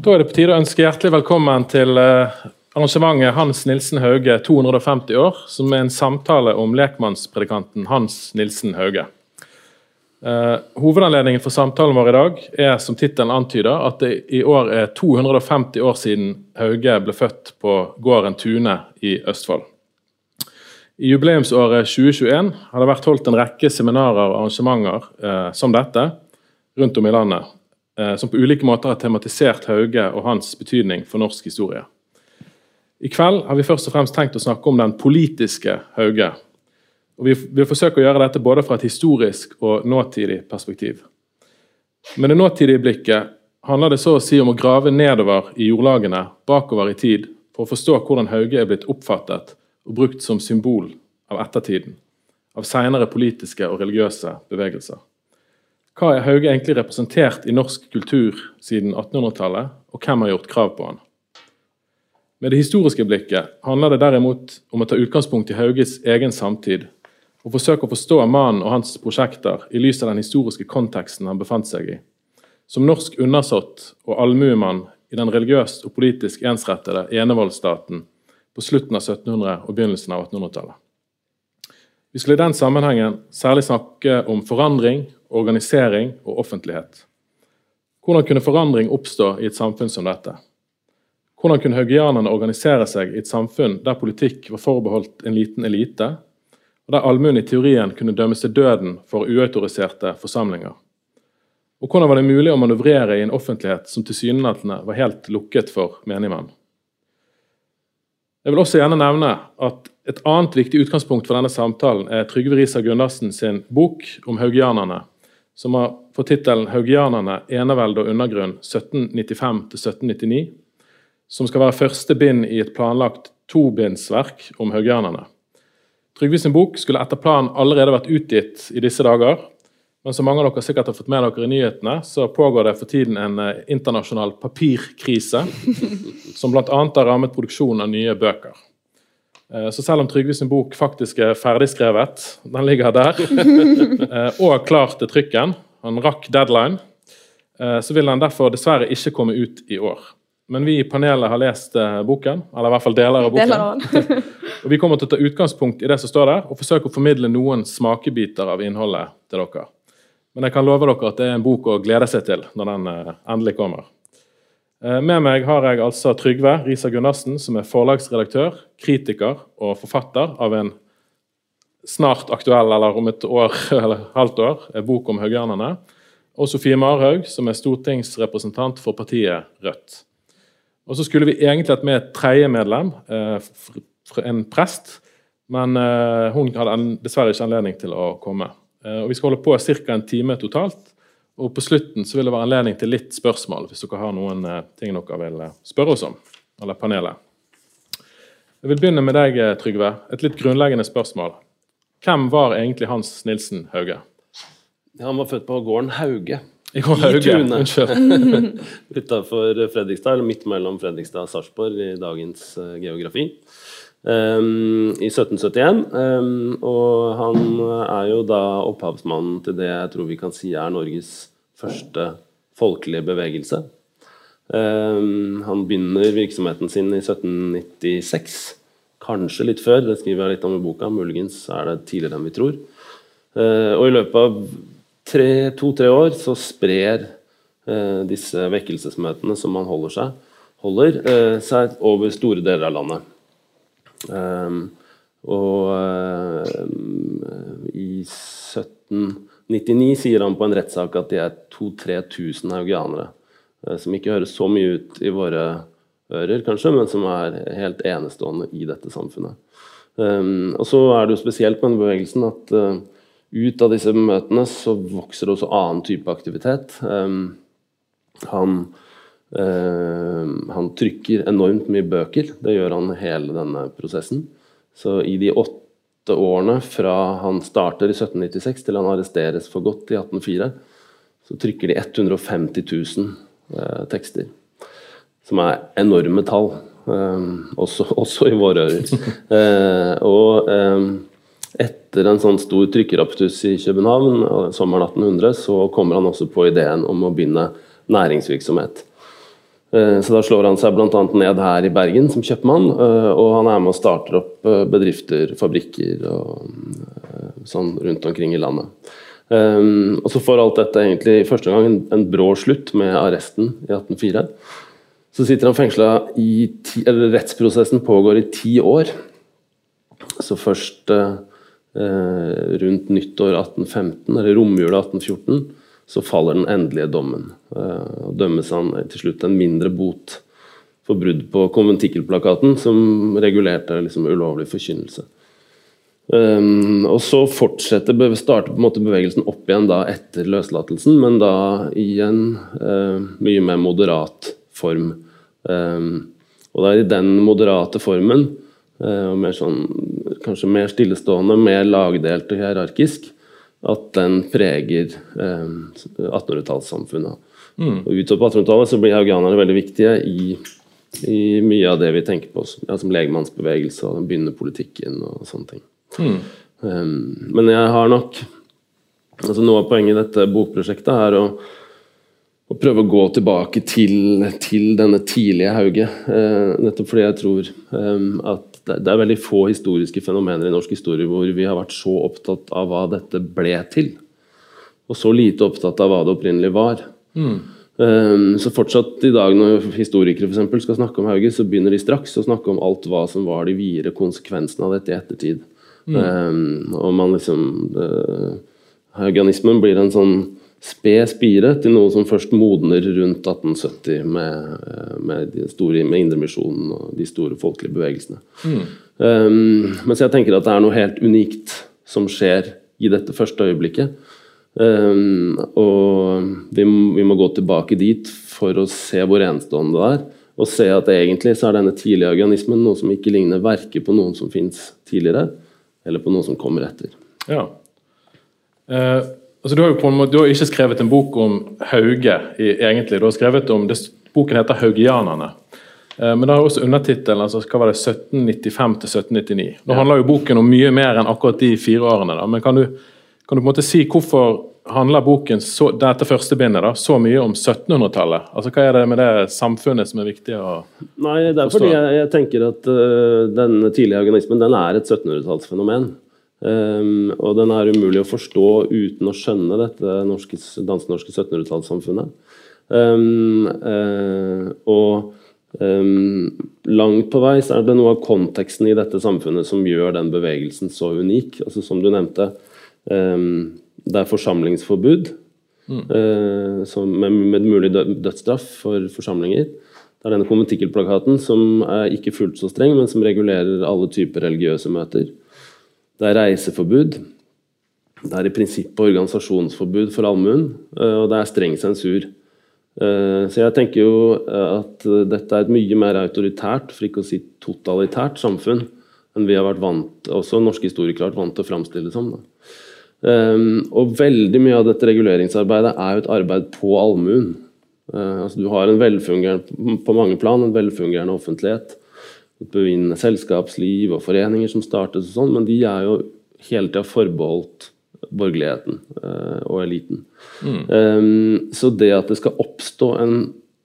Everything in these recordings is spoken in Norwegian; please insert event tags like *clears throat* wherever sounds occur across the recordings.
Da er det på tide å ønske hjertelig velkommen til eh, arrangementet Hans Nilsen Hauge 250 år, som er en samtale om lekmannspredikanten Hans Nilsen Hauge. Uh, hovedanledningen for samtalen vår i dag er som tittelen antyder, at det i år er 250 år siden Hauge ble født på gården Tune i Østfold. I jubileumsåret 2021 har det vært holdt en rekke seminarer og arrangementer eh, som dette rundt om i landet, som på ulike måter har tematisert Hauge og hans betydning for norsk historie. I kveld har vi først og fremst tenkt å snakke om den politiske Hauge og Vi vil forsøke å gjøre dette både fra et historisk og nåtidig perspektiv. Med det nåtidige blikket handler det så å si om å grave nedover i jordlagene, bakover i tid, for å forstå hvordan Hauge er blitt oppfattet og brukt som symbol av ettertiden, av senere politiske og religiøse bevegelser. Hva er Hauge egentlig representert i norsk kultur siden 1800-tallet, og hvem har gjort krav på han? Med det historiske blikket handler det derimot om å ta utgangspunkt i Hauges egen samtid og forsøke å forstå mannen og hans prosjekter i lys av den historiske konteksten han befant seg i. Som norsk undersått og allmuemann i den religiøst og politisk ensrettede enevoldsstaten på slutten av 1700- og begynnelsen av 1800-tallet. Vi skulle i den sammenhengen særlig snakke om forandring, organisering og offentlighet. Hvordan kunne forandring oppstå i et samfunn som dette? Hvordan kunne haugianerne organisere seg i et samfunn der politikk var forbeholdt en liten elite, og der allmuen i teorien kunne dømmes til døden for uautoriserte forsamlinger. Og hvordan var det mulig å manøvrere i en offentlighet som tilsynelatende var helt lukket for menigmann? Jeg vil også gjerne nevne at Et annet viktig utgangspunkt for denne samtalen er Trygve Risa Gundersen sin bok om haugianerne, som har fått tittelen 'Haugianerne enevelde og undergrunn 1795-1799', som skal være første bind i et planlagt tobindsverk om haugianerne. Trygve sin bok skulle etter planen allerede vært utgitt i disse dager. Men som mange av dere sikkert har fått med dere i nyhetene, så pågår det for tiden en eh, internasjonal papirkrise, som bl.a. har rammet produksjonen av nye bøker. Eh, så selv om Trygve sin bok faktisk er ferdigskrevet, den ligger der, *laughs* eh, og klar til trykken, han rakk deadline, så vil den derfor dessverre ikke komme ut i år. Men vi i panelet har lest boken, eller i hvert fall deler av boken. Deler *laughs* Og Vi kommer til å ta utgangspunkt i det som står der, og forsøke å formidle noen smakebiter av innholdet til dere. Men jeg kan love dere at det er en bok å glede seg til når den eh, endelig kommer. Eh, med meg har jeg altså Trygve Risa Gundersen, som er forlagsredaktør, kritiker og forfatter av en snart aktuell, eller om et år *laughs* eller halvt år, bok om haugianerne. Og Sofie Marhaug, som er stortingsrepresentant for partiet Rødt. Og så skulle vi egentlig hatt med et tredje medlem, eh, en prest, men hun hadde dessverre ikke anledning til å komme. Og Vi skal holde på ca. en time totalt. Og På slutten så vil det være anledning til litt spørsmål, hvis dere har noen uh, ting dere vil spørre oss om. Eller panelet. Jeg vil begynne med deg, Trygve. Et litt grunnleggende spørsmål. Hvem var egentlig Hans Nilsen Hauge? Han var født på gården Hauge. I, gården Hauge, Tune. Unnskyld. *laughs* Utafor Fredrikstad, eller midt mellom Fredrikstad og Sarpsborg i dagens geografi. Um, i 1771. Um, og han er jo da opphavsmannen til det jeg tror vi kan si er Norges første folkelige bevegelse. Um, han begynner virksomheten sin i 1796. Kanskje litt før, det skriver jeg litt om i boka. Muligens er det tidligere enn vi tror. Uh, og i løpet av to-tre år så sprer uh, disse vekkelsesmøtene som han holder seg, holder uh, seg over store deler av landet. Um, og um, i 1799 sier han på en rettssak at de er 2000-3000 haugianere. Uh, som ikke høres så mye ut i våre ører, kanskje, men som er helt enestående i dette samfunnet. Um, og så er det jo spesielt med denne bevegelsen at uh, ut av disse møtene så vokser det også annen type aktivitet. han Eh, han trykker enormt mye bøker. Det gjør han hele denne prosessen. Så i de åtte årene fra han starter i 1796 til han arresteres for godt i 1804, så trykker de 150 000 eh, tekster. Som er enorme tall. Eh, også, *laughs* også, i våre ører. Eh, og eh, etter en sånn stor trykkeraptus i København sommeren 1800, så kommer han også på ideen om å begynne næringsvirksomhet. Så da slår han seg bl.a. ned her i Bergen som kjøpmann, og han er med og starter opp bedrifter, fabrikker og sånn rundt omkring i landet. Og så får alt dette egentlig i første gang en brå slutt med arresten i 1804. Så sitter han fengsla i ti, eller Rettsprosessen pågår i ti år. Så først eh, rundt nyttår 1815, eller romjula 1814, så faller den endelige dommen. Uh, og dømmes han til slutt en mindre bot for brudd på konventikkelplakaten, som regulerte liksom, ulovlig forkynnelse. Um, og så fortsetter, starter på en måte bevegelsen opp igjen da etter løslatelsen, men da i en uh, mye mer moderat form. Um, og det er i den moderate formen, uh, mer sånn, kanskje mer stillestående, mer lagdelt og hierarkisk, at den preger eh, 1800-tallssamfunnet. Mm. Og Utover på 1800-tallet så blir haugianerne veldig viktige i, i, mye av det vi tenker på ja, som legemannsbevegelse og den begynnende politikken og sånne ting. Mm. Um, men jeg har nok altså Noe av poenget i dette bokprosjektet er å, å prøve å gå tilbake til, til denne tidlige Hauge. Uh, nettopp fordi jeg tror um, at det, er veldig få historiske fenomener i norsk historie hvor vi har vært så opptatt av hva dette ble til, og så lite opptatt av hva det opprinnelig var. Mm. Um, så fortsatt i dag når historikere for eksempel, skal snakke om Hauge, så begynner de straks å snakke om alt hva som var de videre konsekvensene av dette i ettertid. Mm. Um, og man liksom uh, Haugianismen blir en sånn sped spire til noe som først modner rundt 1870 med, eh, med, store, med Indremisjonen og de store folkelige bevegelsene. Mm. Um, mens jeg tenker at det er noe helt unikt som skjer i dette første øyeblikket. Um, og vi, vi, må gå tilbake dit for å se hvor enestående det er. Og se at egentlig så er denne tidlige organismen noe som ikke ligner verket på noen som fins tidligere, eller på noen som kommer etter. Ja. Eh, altså du, har jo på en måte, du har ikke skrevet en bok om Hauge, i, egentlig. Du har skrevet om, det, Boken heter 'Haugianerne'. Eh, men det har også undertittelen altså, hva var det, 1795 til 1799. Nå handler jo boken om mye mer enn akkurat de fire årene. Da. Men kan du, kan du på en måte si hvorfor handler boken så, dette første bindet da, så mye om 1700-tallet? Altså, Hva er det med det samfunnet som er viktig å forstå? Nei, Det er fordi jeg, jeg tenker at uh, den tidlige organismen den er et 1700-tallsfenomen. Um, og den er umulig å forstå uten å skjønne dette dansk-norske 1700-tallssamfunnet. Um, uh, og um, langt på vei så er det noe av konteksten i dette samfunnet som gjør den bevegelsen så unik. Altså Som du nevnte. Det er forsamlingsforbud mm. eh, med, med, mulig dødsstraff for forsamlinger. Det er denne konventikkelplakaten som er ikke fullt så streng, men som regulerer alle typer religiøse møter. Det er reiseforbud. Det er i prinsippet organisasjonsforbud for allmuen, eh, og det er streng sensur. Eh, så jeg tenker jo at dette er et mye mer autoritært, for ikke å si totalitært, samfunn enn vi har vært vant, også norske historikere har vært vant til å framstille det som. Og veldig mye av dette reguleringsarbeidet er jo et arbeid på allmuen. Altså du har en velfungerende på mange plan, en velfungerende offentlighet. Et bevinnende selskapsliv og foreninger som startes og sånn, men de er jo hele tida forbeholdt borgerligheten uh, og eliten. Mm. Um, så det at det skal oppstå en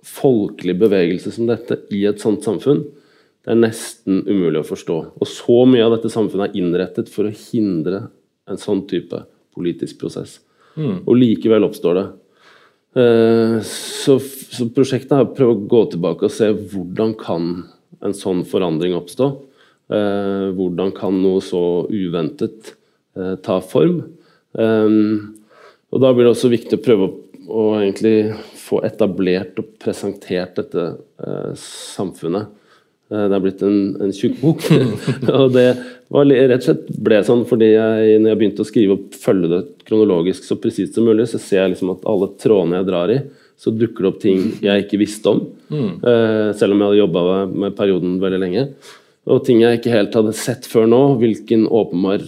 folkelig bevegelse som dette i et sånt samfunn, det er nesten umulig å forstå. Og så mye av dette samfunnet er innrettet for å hindre en sånn type politisk prosess. Mm. Og likevel oppstår det. Eh, så, så, prosjektet har prøvd å gå tilbake og se hvordan kan en sånn forandring oppstå. Eh, hvordan kan noe så uventet eh, ta form. og da blir det også viktig å prøve å, egentlig få etablert og presentert dette samfunnet Eh, det er blitt en, en tjukk bok. *laughs* og det var rett og slett ble sånn fordi jeg, når jeg begynte å skrive og følge det kronologisk så presist som mulig, så ser jeg liksom at alle trådene jeg drar i, så dukker det opp ting jeg ikke visste om. Mm. Uh, selv om jeg hadde jobba med, perioden veldig lenge. Og ting jeg ikke helt hadde sett før nå, hvilken åpenbar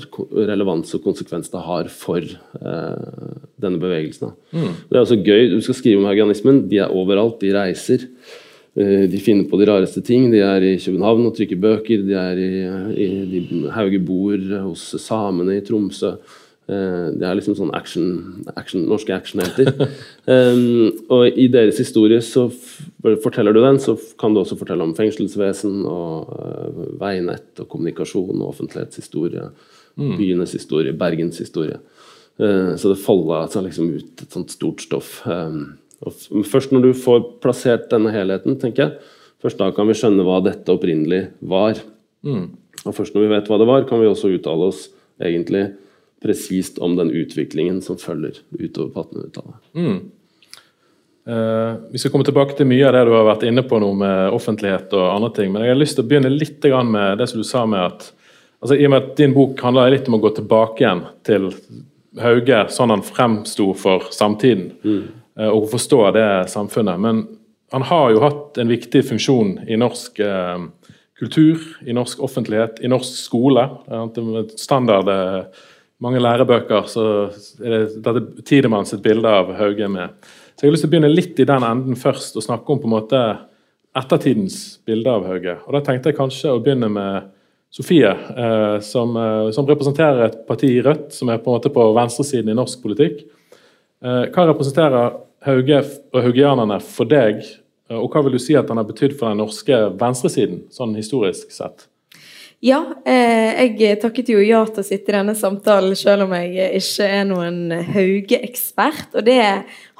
relevans og konsekvens det har for uh, denne bevegelsen. Mm. Det er også gøy. Du skal skrive om haugianismen. De er overalt. De reiser. Uh, de finner på de rareste ting. De er i København og trykker bøker. De er i, i de Hauge bor hos samene i Tromsø. Eh, det er liksom sånn action, action norske actionhelter. *laughs* um, og i deres historie, så forteller du den, så kan du også fortelle om fengselsvesen og uh, veinett og kommunikasjon og offentlighetshistorie. Mm. Byenes historie, Bergens historie. Uh, så det faller seg liksom ut et sånt stort stoff. Um, og først når du får plassert denne helheten, tenker jeg, først da kan vi skjønne hva dette opprinnelig var. Mm. Og først når vi vet hva det var, kan vi også uttale oss egentlig presist om den utviklingen som følger utover på 1800-tallet. Mm. Eh, vi skal komme tilbake til mye av det du har vært inne på nå med offentlighet og andre ting, men jeg har lyst til å begynne litt med det som du sa med at altså, I og med at din bok handler litt om å gå tilbake igjen til Hauge sånn han fremsto for samtiden, mm. eh, og forstå det samfunnet. Men han har jo hatt en viktig funksjon i norsk eh, kultur, i norsk offentlighet, i norsk skole. Standard mange lærebøker så er det dette Tidemann sitt bilde av Hauge med. Så Jeg har lyst til å begynne litt i den enden først og snakke om på en måte ettertidens bilde av Hauge. Og Da tenkte jeg kanskje å begynne med Sofie, eh, som, eh, som, representerer et parti i Rødt, som er på en måte på venstresiden i norsk politikk. Eh, hva representerer Hauge og haugianerne for deg, og hva vil du si at han har betydd for den norske venstresiden, sånn historisk sett? Ja, eh, jeg takket jo ja til å sitte i denne samtalen, selv om jeg ikke er noen Hauge-ekspert. Og det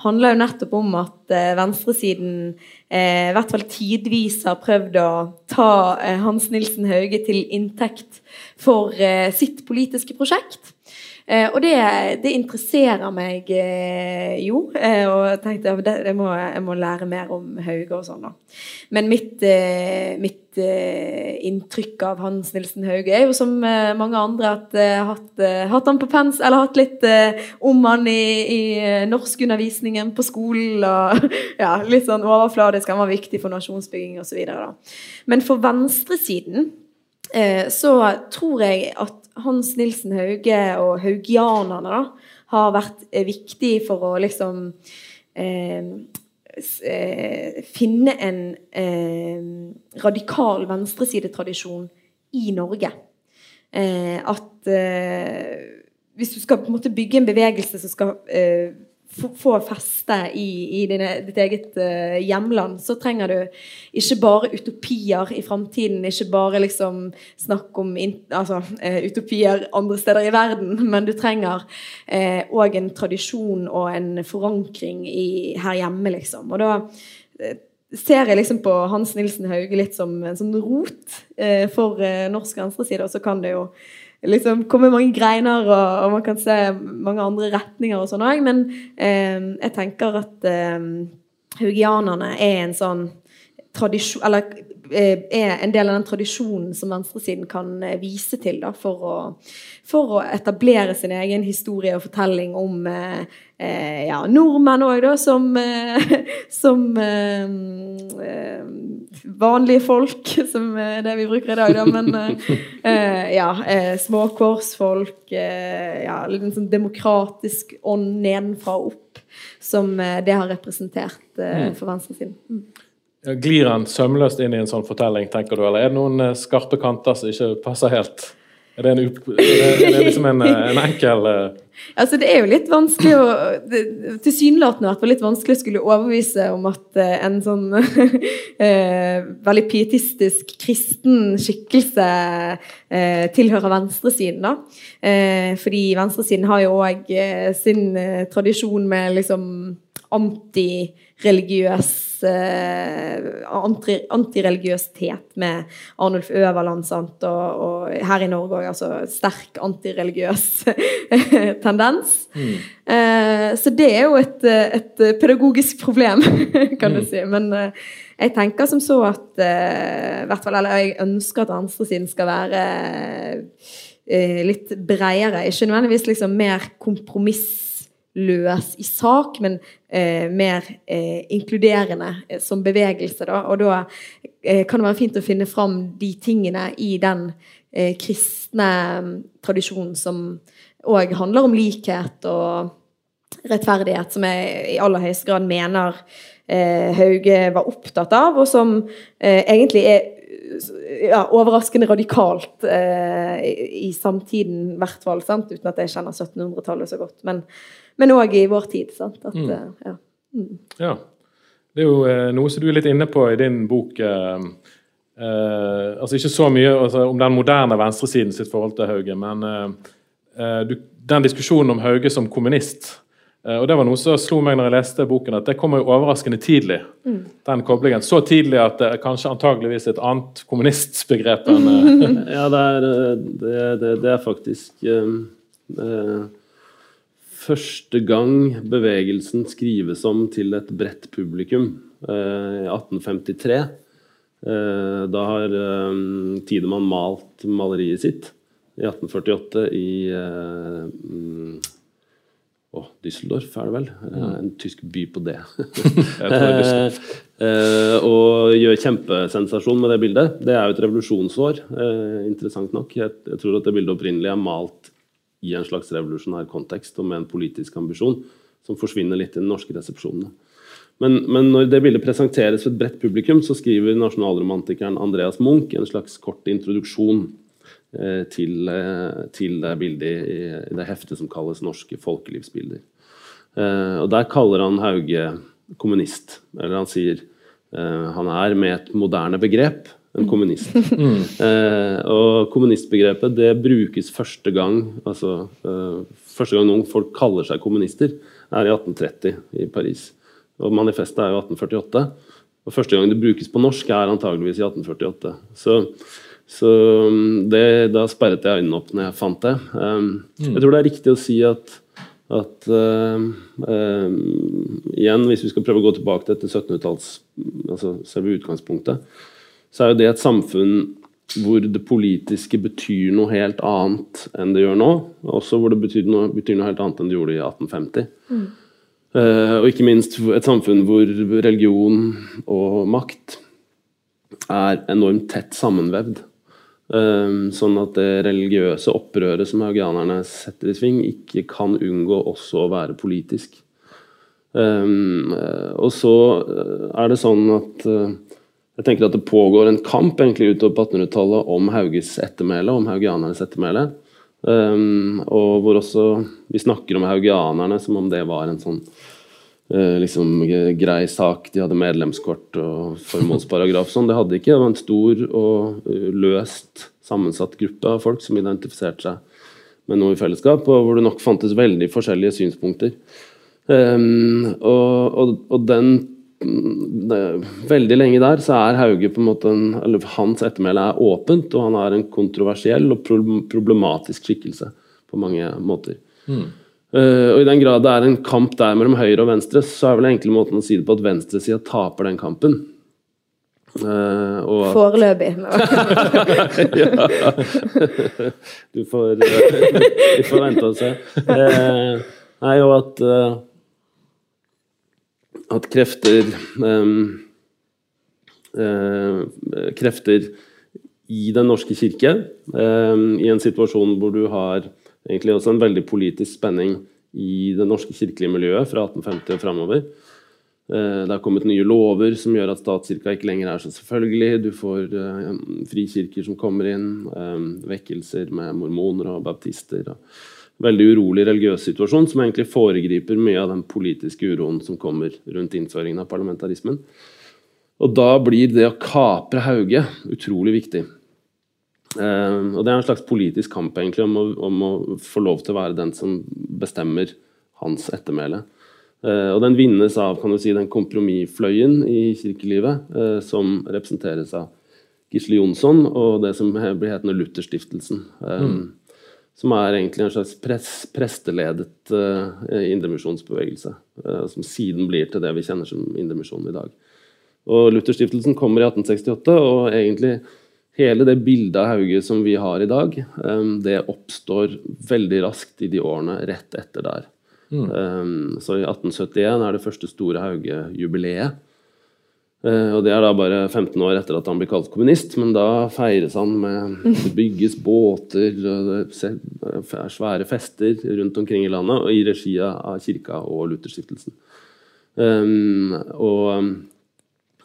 handler jo nettopp om at eh, venstresiden eh, i hvert fall tidvis har prøvd å ta Hans Nilsen Hauge til inntekt for sitt politiske prosjekt. Eh, og det, det, interesserer meg eh, jo. Eh, og jeg tenkte at jeg, må, jeg må lære mer om Hauge og sånn. da. Men mitt, mitt inntrykk av Hans Nilsen Hauge er jo som mange andre at jeg har hatt, hatt han på pens, eller hatt litt om han i, i norskundervisningen på skolen. og *laughs* ja, Litt sånn overfladisk. Han var viktig for nasjonsbygging osv. Men for venstresiden så tror jeg at hans Nilsen Hauge og haugianerne da, har vært eh, viktig for å liksom eh, eh, finne en eh, radikal venstresidetradisjon i Norge. Eh, at eh, hvis du skal på en måte bygge en bevegelse som skal få feste i, i dine, ditt eget uh, hjemland, så trenger du ikke bare utopier i framtiden, ikke bare liksom snakk om in, altså, uh, utopier andre steder i verden, men du trenger òg uh, en tradisjon og en forankring i, her hjemme, liksom. Og da ser jeg liksom på Hans Nilsen Hauge litt som en sånn rot for norsk venstreside, og så kan det jo liksom kommer mange greiner, og, og, man kan se mange andre retninger og sånn òg. Men eh, jeg tenker at eh, haugianerne er en sånn tradisjon Eller eh, er en del av den tradisjonen som venstresiden kan eh, vise til da, for, å, for å etablere sin egen historie og fortelling om eh, eh, ja, nordmenn òg, da, som, eh, som eh, vanlige folk, som er det vi bruker i dag, da. Men ja, småkårsfolk, ja, en sånn demokratisk ånd nedenfra og opp, som det har representert mm. for venstresiden. Mm. Glir han sømløst inn i en sånn fortelling, tenker du, eller er det noen skarpe kanter som ikke passer helt? Er det, en, er det liksom en, en enkel. Altså, det er jo litt vanskelig å Tilsynelatende vært litt vanskelig å skulle overbevise om at uh, en sånn uh, *laughs* veldig pietistisk kristen skikkelse tilhører venstresiden, da. fordi venstresiden har jo òg sin tradisjon med liksom antireligiøs eh, antireligiøsitet med Arnulf Øverland sant? Og, og her i Norge òg, altså sterk antireligiøs *laughs* tendens. Mm. Eh, så det er jo et, et pedagogisk problem, *laughs* kan du mm. si. Men eh, jeg tenker som så at eh, hvert fall, eller jeg ønsker at venstresiden skal være eh, litt bredere. Ikke nødvendigvis liksom mer kompromiss løs i sak, men eh, mer eh, inkluderende eh, som bevegelse. Da. Og da eh, kan det være fint å finne fram de tingene i den eh, kristne mm, tradisjonen som òg handler om likhet og rettferdighet som jeg i aller høyeste grad mener eh, Hauge var opptatt av, og som egentlig er ja, overraskende radikalt eh, i, i, samtiden, i hvert fall. Uten at jeg kjenner 1700-tallet så godt. Men òg i vår tid. Sant? At, mm. Eh, ja. Mm. ja. Det er jo eh, noe som du er litt inne på i din bok. Eh, eh altså Ikke så mye altså, om den moderne venstresiden sitt forhold til Hauge, men eh, du, den diskusjonen om Hauge som kommunist Eh, og Det var noe som slo meg når jeg leste boken, at det kommer jo overraskende tidlig. Mm. den koblingen. Så tidlig at det er kanskje antageligvis et annet kommunistbegrep enn eh, *laughs* *laughs* Ja, det er, det, det, det er faktisk eh, første gang bevegelsen skrives om til et bredt publikum. Eh, I 1853. Eh, da har Tidemann malt maleriet sitt. I 1848 i å, oh, Düsseldorf er det vel? Mm. En tysk by på det. *laughs* *laughs* eh, og gjør kjempesensasjon med det bildet. Det er jo et revolusjonsår, eh, interessant nok. Jeg, jeg, tror at det bildet opprinnelig er malt i en slags revolusjonær kontekst og med en politisk ambisjon som forsvinner litt i den norske resepsjonen. Men, men, når det bildet presenteres for et bredt publikum, så skriver nasjonalromantikeren Andreas Munch en slags kort introduksjon Eh, til, eh, til, det bildet i, det heftet som kalles 'Norske folkelivsbilder'. Eh, og Der kaller han Hauge kommunist. Eller han sier han er med et moderne begrep en kommunist. Mm. Eh, og kommunistbegrepet det brukes første gang altså eh, Første gang noen folk kaller seg kommunister, er i 1830 i Paris. Og Manifestet er jo 1848. Og første gang det brukes på norsk, er antageligvis i 1848. Så så um, det, da sperret jeg øynene opp når jeg fant det. Um, mm. Jeg tror det er riktig å si at, at uh, uh, Igjen, hvis vi skal prøve å gå tilbake til 1700-talls altså selve utgangspunktet, så er jo det et samfunn hvor det politiske betyr noe helt annet enn det gjør nå. Også hvor det betyr noe, betyr noe helt annet enn det gjorde i 1850. Mm. Uh, og ikke minst et samfunn hvor religion og makt er enormt tett sammenvevd. Um, sånn at det religiøse opprøret som haugianerne setter i sving, ikke kan unngå også å være politisk. Um, og så er det sånn at uh, jeg tenker at det pågår en kamp egentlig utover på 1800-tallet om Hauges ettermæle, om haugianernes ettermæle. Um, og hvor også vi snakker om haugianerne som om det var en sånn uh, liksom grei sak. De hadde medlemskort og formålsparagraf. Sånn, det hadde ikke. Det var en stor og uh, løst sammensatt gruppe av folk som identifiserte seg med noe i fellesskap, og hvor det nok fantes veldig forskjellige synspunkter. Um, og, og, og, den det, Veldig lenge der så er Hauge på en måte en, eller Hans ettermæle er åpent, og han er en kontroversiell og problematisk skikkelse på mange måter. Mm. Uh, og I den grad det er en kamp der mellom høyre og venstre, så er vel enkle måten å si det på at venstresida taper den kampen. Uh, Foreløpig. *laughs* ja. Du får, uh, får vente og se. Uh, nei, og at at krefter um, Krefter i Den norske kirke, um, i en situasjon hvor du har egentlig også en veldig politisk spenning i det norske kirkelige miljøet fra 1850 og framover, Eh, det har kommet nye lover som gjør at statskirka ikke lenger er så selvfølgelig. Du får uh, frikirker som kommer inn, vekkelser med mormoner og baptister. Og veldig urolig religiøs situasjon som egentlig foregriper mye av den politiske uroen som kommer rundt innføringen av parlamentarismen. Og da blir det å kapre Hauge utrolig viktig. Um, og det er en slags politisk kamp egentlig om å, om å få lov til å være den som bestemmer hans ettermæle. Eh, og den vinnes av kan du si, den kompromissfløyen i kirkelivet, eh, som representeres av Gisle Jonsson og det som blir hetende Lutherstiftelsen. Eh, mm. Som er egentlig en slags pres, presteledet uh, indremisjonsbevegelse. Uh, som siden blir til det vi kjenner som indremisjonen i dag. Og Lutherstiftelsen kommer i 1868, og egentlig hele det bildet av Hauge som vi har i dag, um, det oppstår veldig raskt i de årene rett etter der. Mm. Um, så i 1871 er det første store Hauge-jubileet. Eh, og Det er da bare 15 år etter at han blir kalt kommunist, men da feires han med Det bygges båter, og det er svære fester rundt omkring i landet, og i regi av kirka og Lutherstiftelsen. Um, og,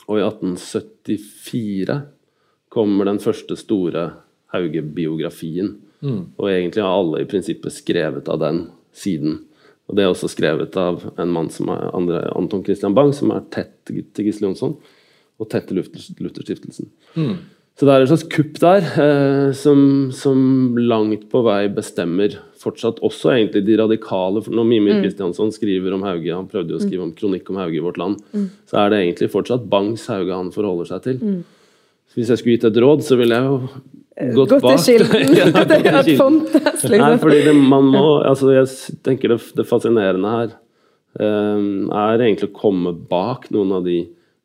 og, i 1874 kommer den første store Hauge-biografien. Mm. Og egentlig har alle i prinsippet skrevet av den siden. Og Det er også skrevet av en mann som er andre, Anton Christian Bang, som er tett til Gisle Jonsson, og tett til Lutherstiftelsen. Mm. Så det er et slags kupp der eh, som, som, langt på vei bestemmer fortsatt også egentlig de radikale Når Mimir mm. Kristiansson skriver om Hauge, han prøvde jo å skrive om kronikk om Hauge i Vårt Land, mm. så er det egentlig fortsatt Bangs Hauge han forholder seg til. Mm. Hvis jeg skulle gitt et råd, så ville jeg jo gått, gått bak. i kilden. *laughs* *laughs* ja, til Fontes, liksom. Nei, fordi det, man må, altså jeg tenker det, det fascinerende her um, er egentlig å komme bak noen av de,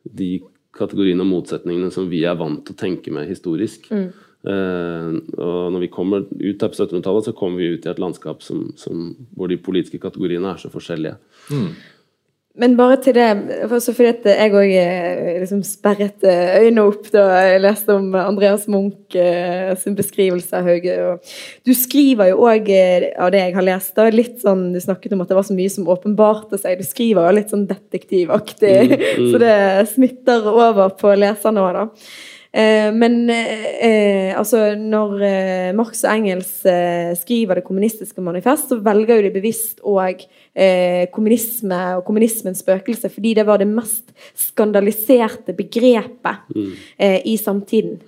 de, kategoriene og motsetningene som vi er vant til å tenke med historisk. Mm. Uh, og når vi kommer ut her på 1700-tallet, så kommer vi ut i et landskap som, som, hvor de politiske kategoriene er så forskjellige. Mm. Men bare til det, også fordi jeg òg eh, liksom sperret eh, øynene opp da jeg leste om Andreas Munch eh, sin beskrivelse av Hauge. du skriver jo òg, av det jeg har lest, da, litt sånn Du snakket om at det var så mye som åpenbarte seg. Du skriver jo litt sånn detektivaktig, mm, mm. *laughs* så det smitter over på leserne òg, da. Eh, men eh, altså når eh, Marx og Engels eh, skriver det kommunistiske manifest, så velger jo de bevisst òg eh, kommunisme og kommunismens spøkelse, fordi det var det mest skandaliserte begrepet mm. Eh, i samtiden.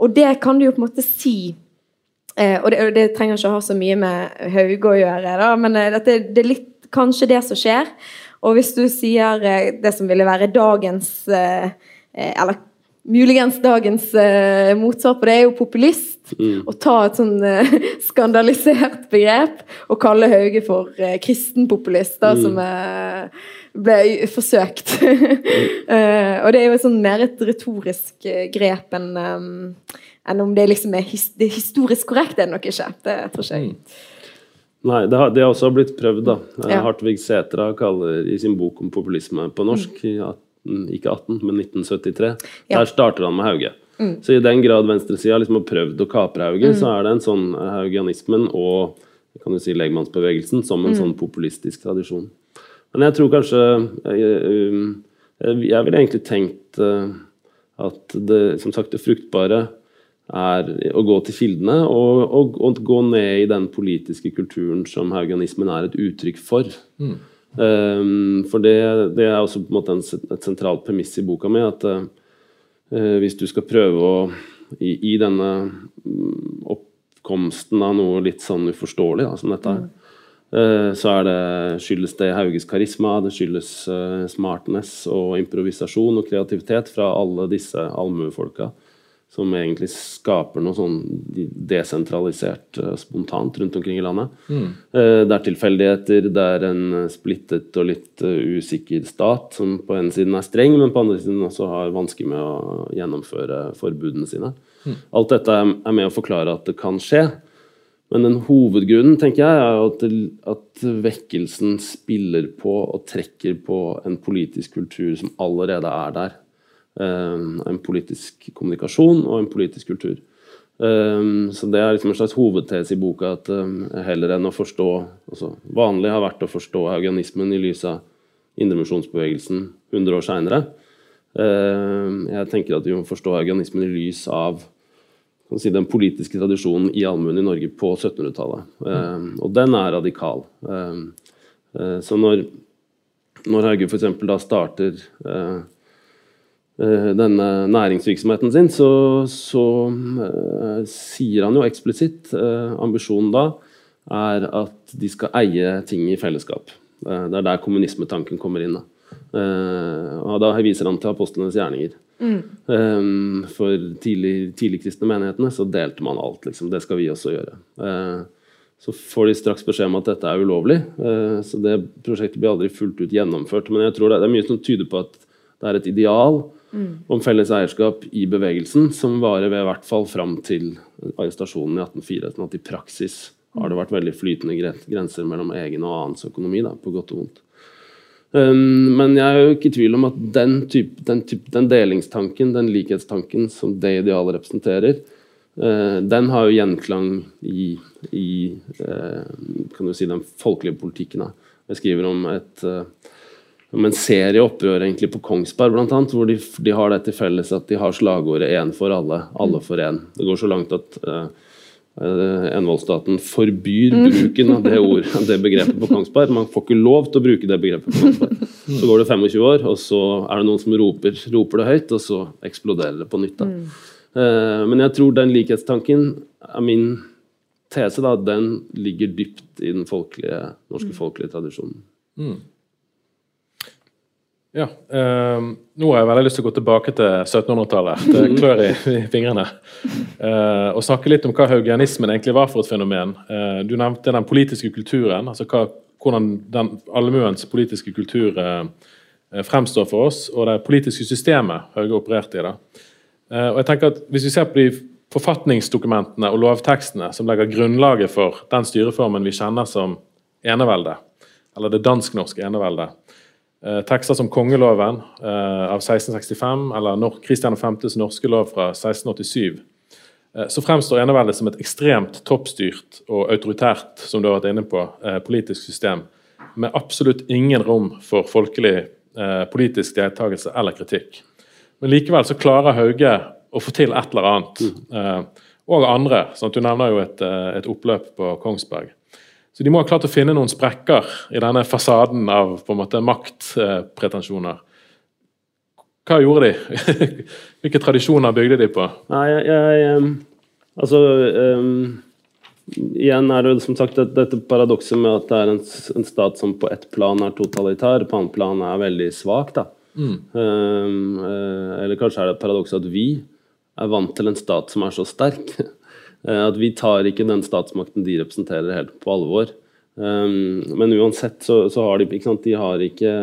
Og det kan du jo på en måte si og det, det, trenger ikke å ha så mye med Hauge å gjøre, da, men dette, det er litt, kanskje det som skjer. Og hvis du sier det som ville være dagens eller muligens dagens uh, motsvar på det er jo populist. Mm. Å ta et sånn uh, *laughs* skandalisert begrep og kalle Hauge for uh, kristenpopulist, da, mm. som ble forsøkt. *laughs* og det er jo sånn mer et retorisk grep enn um, enn om det liksom er, his det er historisk korrekt, er det nok ikke. Det tror jeg. Nei, det har, det har, også blitt prøvd, da. Ja. Hartvig Sætra kaller i sin bok om populisme på norsk mm. at ikke 18, men 1973. Ja. Der starter han med Hauge. Mm. Så i den grad venstresida liksom har prøvd å kapre Hauge, mm. så er det en sånn haugianismen og kan du si legmannsbevegelsen som en mm. sånn populistisk tradisjon. Men jeg tror kanskje Jeg, jeg ville egentlig tenkt eh, at det, som sagt, det fruktbare er å gå til kildene og, og, og gå ned i den politiske kulturen som haugianismen er et uttrykk for. Mm. Um, for det, det, er også på en måte en, et sentralt premiss i boka mi. At uh, hvis du skal prøve å i, i, denne mm, oppkomsten av noe litt sånn uforståelig da, som dette er, uh, så er det, skyldes det Hauges karisma, det skyldes uh, smartness og improvisasjon og kreativitet fra alle disse allmuefolka som egentlig skaper noe sånn desentralisert uh, spontant rundt omkring i landet. Mm. Uh, det er tilfeldigheter, det er en splittet og litt usikker stat som på ene siden er streng, men på andre siden også har vansker med å gjennomføre forbudene sine. Mm. Alt dette er med å forklare at det kan skje. Men den hovedgrunnen tenker jeg, er at, at, vekkelsen spiller på og trekker på en politisk kultur som allerede er der. Eh, en politisk kommunikasjon og en politisk kultur. Um, så Det er liksom en slags hovedtese i boka at um, heller enn å forstå altså Vanlig har vært å forstå haugianismen i lys av indremisjonsbevegelsen 100 år seinere. Jeg tenker at vi må forstå haugianismen i lys av si, den politiske tradisjonen i allmuen i Norge på 1700-tallet. og den er radikal. Uh, så når, når Hauge f.eks. da starter Eh, denne næringsvirksomheten sin, så, så uh, sier han jo eksplisitt uh, ambisjonen da er at de skal eie ting i fellesskap. Uh, det er der kommunismetanken kommer inn. Da. og da viser han til apostlenes gjerninger. Mm. Um, for tidlig, tidligkristne menighetene så delte man alt. Liksom. Det skal vi også gjøre. så får de straks beskjed om at dette er ulovlig. så det prosjektet blir aldri fullt ut gjennomført. Men jeg tror det, det er mye som tyder på at det er et ideal mm. om felles eierskap i bevegelsen, som varer ved hvert fall fram til arrestasjonen i 1804. Sånn at i praksis har det vært veldig flytende grenser mellom egen og annens økonomi, da, på godt og vondt. Um, men jeg er jo ikke i tvil om at den, type, den, type, den delingstanken, den likhetstanken som det idealet representerer, uh, den har jo gjenklang i, i uh, kan du si, den folkelige politikken. Da. Jeg skriver om, et, uh, om en serie opprør egentlig på Kongsberg, blant annet, hvor de, de har det til felles at de har slagordet 'én for alle, alle for én'. Det går så langt at uh, Envoldstaten forbyr mm. bruken av det, ord, *laughs* det begrepet på Kongsberg. Man får ikke lov til å bruke det begrepet på Kongsberg. Så går det 25 år, og så er det noen som roper, roper det høyt, og så eksploderer det på nytt. Da. Uh, Men jeg tror den likhetstanken er min tese, da, den ligger dypt i den folkelige, norske mm. folkelige tradisjonen. Mm. Ja. Eh, nå har jeg veldig lyst til å gå tilbake til 1700-tallet. Det klør i, i fingrene. Eh, og snakke litt om hva haugianismen egentlig var for et fenomen. Eh, du nevnte den politiske kulturen. altså hva, Hvordan den allmuens politiske kultur eh, fremstår for oss, og det politiske systemet Hauge opererte i. da. Og jeg tenker at Hvis vi ser på de forfatningsdokumentene og lovtekstene som legger grunnlaget for den styreformen vi kjenner som eneveldet, eller det dansk-norske eneveldet, Eh, tekster som kongeloven eh, av 1665 eller Kristian 5.s norske lov fra 1687, eh, så fremstår eneveldet som et ekstremt toppstyrt og autoritært som du har vært inne på, politisk system, med absolutt ingen rom for folkelig politisk deltakelse eller kritikk. Men likevel så klarer Hauge å få til et eller annet. Mm. Og andre. Sånn du nevner jo et, et oppløp på Kongsberg. Så de må ha klart å finne noen sprekker i denne fasaden av på en måte maktpretensjoner. Hva gjorde de? *laughs* Hvilke tradisjoner bygde de på? Nei, jeg, jeg Altså um, Igjen er det som sagt dette paradokset med at det er en, en, stat som på ett plan er totalitær, på annet plan er veldig svak. da. Mm. Um, uh, eller kanskje er det et paradoks at vi er vant til en stat som er så sterk. *laughs* Eh, at vi tar ikke den statsmakten de representerer, helt på alvor. Um, men uansett så, så har de, ikke sant, de har ikke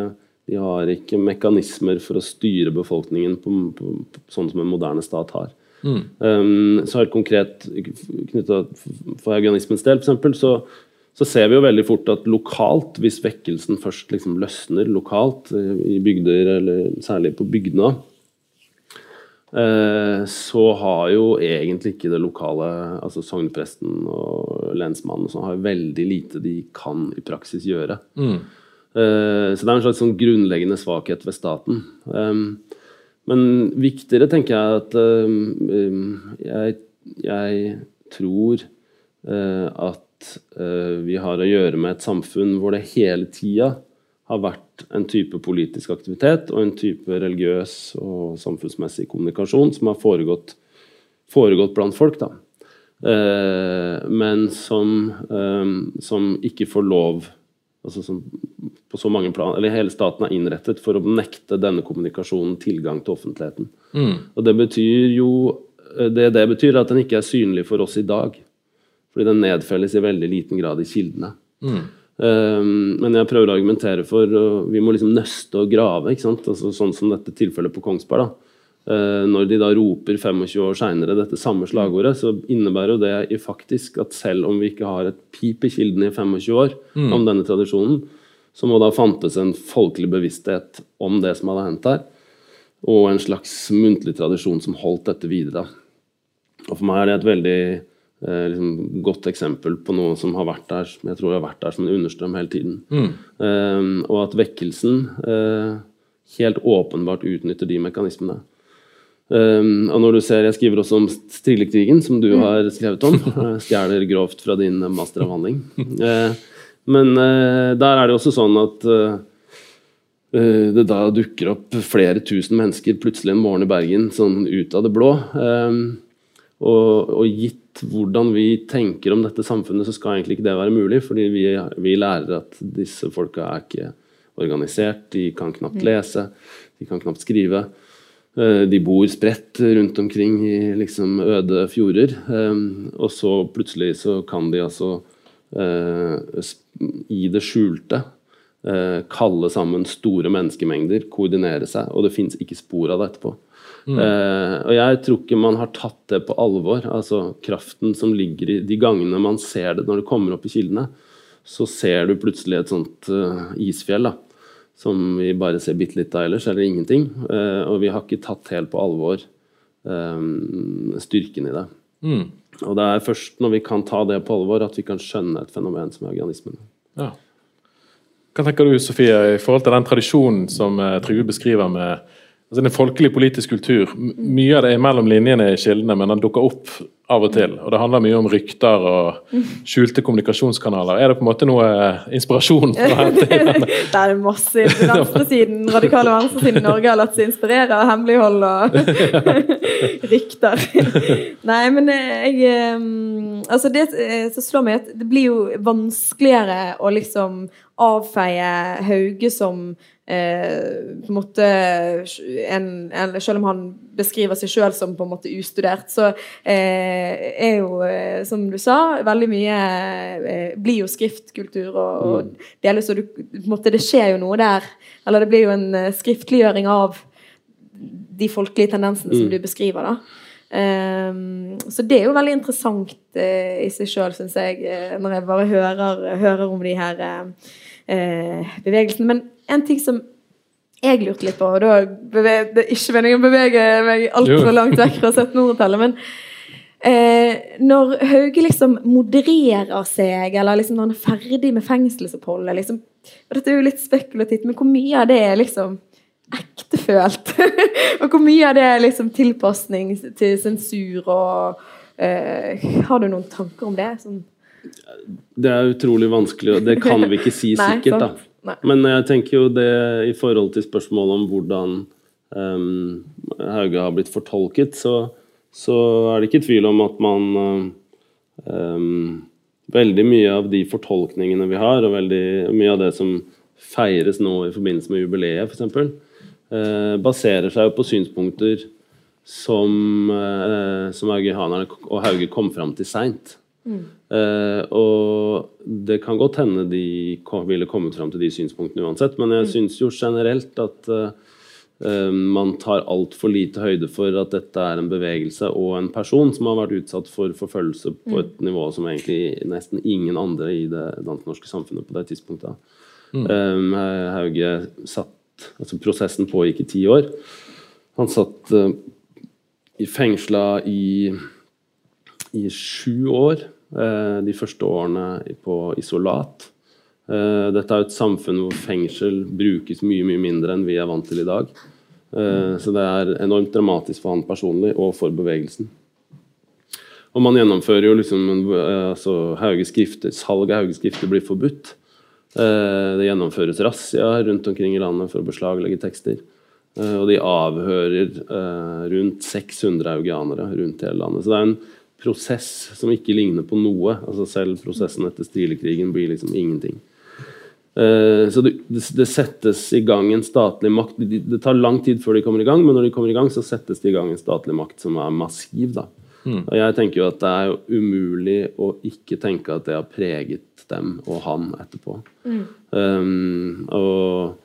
de har ikke mekanismer for å styre befolkningen på, på, på, sånn som en moderne stat har. Mm. Um, så helt konkret knytta for haugianismens del, f.eks., så, så ser vi jo veldig fort at lokalt, hvis vekkelsen først liksom løsner lokalt i bygder, eller særlig på bygdene, Eh, så har jo egentlig ikke det lokale, altså sognepresten og lensmannen, som har veldig lite de kan i praksis gjøre. Mm. Eh, så det er en slags sånn grunnleggende svakhet ved staten. Men viktigere tenker jeg at jeg, jeg tror eh, at vi har å gjøre med et samfunn hvor det hele tida har vært en type politisk aktivitet og en type religiøs og samfunnsmessig kommunikasjon som har foregått, foregått blant folk. da. Eh, men som, eh, som, ikke får lov altså som på så mange plan, eller Hele staten er innrettet for å nekte denne kommunikasjonen tilgang til offentligheten. Mm. Og Det betyr jo eh, det, det betyr at den ikke er synlig for oss i dag. Fordi den nedfelles i veldig liten grad i kildene. Mm. Um, men jeg prøver å argumentere for og Vi må liksom nøste og grave. ikke sant? Altså, sånn som dette tilfellet på Kongsberg. da. Uh, når de da roper 25 år seinere dette samme slagordet, så innebærer jo det faktisk at selv om vi ikke har et pip i kildene i 25 år mm. om denne tradisjonen, så må det ha fantes en folkelig bevissthet om det som hadde hendt her, og en slags muntlig tradisjon som holdt dette videre. Og For meg er det et veldig eh, liksom, godt eksempel på noe som har vært der jeg tror har vært der som en understrøm hele tiden. Mm. Eh, og at vekkelsen eh, helt åpenbart utnytter de mekanismene. Um, og når du ser, Jeg skriver også om Strillekrigen, som du mm. har skrevet om. *laughs* Eh, stjeler grovt fra din masteravhandling. Uh, men der er det også sånn at det da dukker opp flere tusen mennesker plutselig en morgen i Bergen sånn ut av det blå. Um, og, og, gitt hvordan vi tenker om dette samfunnet, så skal egentlig ikke det være mulig. Fordi vi, vi lærer at disse folka er ikke organisert, de kan knapt mm. lese, de kan knapt skrive. Eh, de bor spredt rundt omkring i liksom øde fjorder. Eh, og så plutselig så kan de altså eh, i det skjulte kalle sammen store menneskemengder, koordinere seg, og det fins ikke spor av det etterpå. Mm. Uh, og jeg tror ikke man har tatt det på alvor. Altså kraften som ligger i de gangene man ser det når det kommer opp i kildene. Så ser du plutselig et sånt uh, isfjell da, som vi bare ser bitte litt av ellers, eller ingenting. Eh, og vi har ikke tatt helt på alvor styrken i det. Mm. Og det er først når vi kan ta det på alvor, at vi kan skjønne et fenomen som er organismen. Ja. Hva tenker du, Sofie, i forhold til den tradisjonen som Trygve beskriver med altså En folkelig politisk kultur? M- Mye av det er mellom linjene i kildene, men den dukker opp av og til. Og det handler mye om rykter og skjulte kommunikasjonskanaler. Er det på en måte noe eh, inspirasjon fra *laughs* hente i denne? Det er masse venstresiden, radikale venstresiden i Norge har latt seg inspirere av hemmelighold og *laughs* rykter. Nei, men eh, jeg eh, Altså, det som slår meg, at det blir jo vanskeligere å liksom avfeie Hauge som eh, på en måte en, en, Selv om han beskriver seg sjøl som på en måte ustudert, så eh, er jo, eh, som du sa, veldig mye eh, Blir jo skriftkultur og, og deles, og du, på en måte, det skjer jo noe der. Eller det blir jo en eh, skriftliggjøring av de folkelige tendensene som du beskriver. da. Um, så det er jo veldig interessant uh, i seg sjøl, syns jeg, uh, når jeg bare hører, hører om de her uh, bevegelsene. Men en ting som jeg lurte litt på, og da beveger, det er ikke meningen å bevege meg altfor langt vekk fra 1700-tallet, men eh, når Hauge liksom modererer seg, eller liksom når han er ferdig med fengselsoppholdet liksom, og Dette er jo litt spekulativt, men hvor mye av det er liksom ektefølt? *laughs* og hvor mye av det er liksom tilpasning til sensur og eh, Har du noen tanker om det? Sånn, Det er utrolig vanskelig, og det kan vi ikke si *laughs* sikkert. da. Nei. Men jeg tenker jo det i forhold til spørsmålet om hvordan um, Hauge har blitt fortolket, så, så er det ikke tvil om at man um, Veldig mye av de fortolkningene vi har, og veldig mye av det som feires nå i forbindelse med jubileet, f.eks., uh, baserer seg jo på synspunkter som, uh, som haugianerne og Hauge kom fram til seint. Eh, og det kan godt hende de kom, ville kommet fram til de synspunktene uansett, men jeg syns jo generelt at eh, man tar altfor lite høyde for at dette er en bevegelse og en person som har vært utsatt for forfølgelse på et nivå som egentlig nesten ingen andre i det dansk-norske samfunnet på det tidspunktet. Eh, Hauge satt Altså prosessen pågikk i ti år. Han satt uh, i fengsla i i sju år. Eh, De første årene på isolat. Eh, Dette er et samfunn hvor fengsel brukes mye mye mindre enn vi er vant til i dag. Eh, Så det er enormt dramatisk for han personlig og for bevegelsen. Og man gjennomfører jo liksom altså Salg av haugeskrifter blir forbudt. Det gjennomføres razzia rundt omkring i landet for å beslaglegge tekster. Og de avhører rundt 600 haugianere rundt hele landet. Så det er en prosess som ikke ligner på noe. Altså Selv prosessen etter Strilekrigen blir liksom ingenting. Eh, Så det, det settes i gang en statlig makt. Det, tar lang tid før de kommer i gang, men når de kommer i gang, så settes det i gang en statlig makt som er massiv. da. Og jeg tenker jo at det er jo umulig å ikke tenke at det har preget dem og han etterpå. Um, og,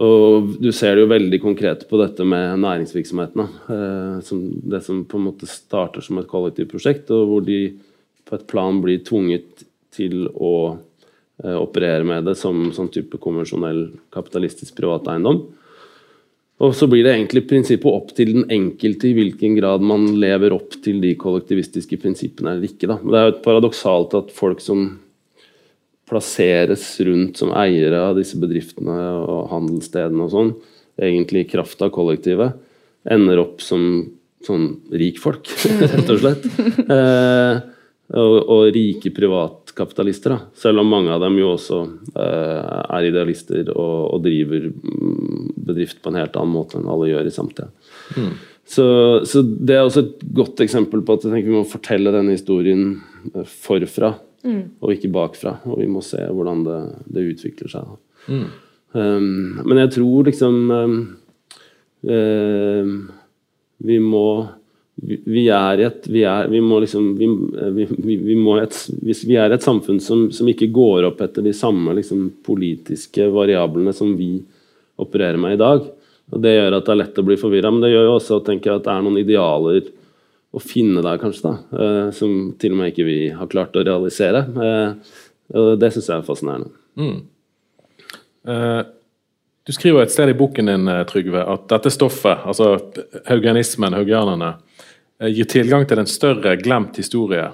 og du ser det jo veldig konkret på dette med næringsvirksomheten. da. Eh, det som på en måte starter som et kollektivt prosjekt, og hvor de på et plan blir tvunget til å eh, operere med det som sånn type konvensjonell kapitalistisk privat eiendom. Og så blir det egentlig prinsippet opp til den enkelte i hvilken grad man lever opp til de kollektivistiske prinsippene eller ikke. Da. Det er jo paradoksalt at folk som plasseres rundt som eiere av disse bedriftene og handelsstedene og sånn, egentlig i kraft av kollektivet, ender opp som sånn rikfolk, *laughs* rett og slett. Eh, og, og rike privatkapitalister, da. selv om mange av dem jo også eh, er idealister og, og driver mm, bedrift på en helt annen måte enn alle gjør i samtida. Så, så det er også et godt eksempel på at vi må fortelle denne historien eh, forfra, og ikke bakfra. Og vi må se hvordan det, det utvikler seg. Mm. Um, men jeg tror liksom um, um, Vi må vi, vi er i et vi, er, vi må liksom vi, vi, vi, vi må et, vi er et samfunn som, som ikke går opp etter de samme liksom, politiske variablene som vi opererer med i dag, og det gjør at det er lett å bli forvirra, men det gjør jo også tenker jeg, at det er noen idealer å finne der, kanskje, da, eh, som til og med ikke vi har klart å realisere. Eh, det syns jeg er fascinerende. Mm. Du skriver et sted i boken din Trygve, at dette stoffet, altså haugianismen, haugianerne, gir tilgang til en større glemt historie.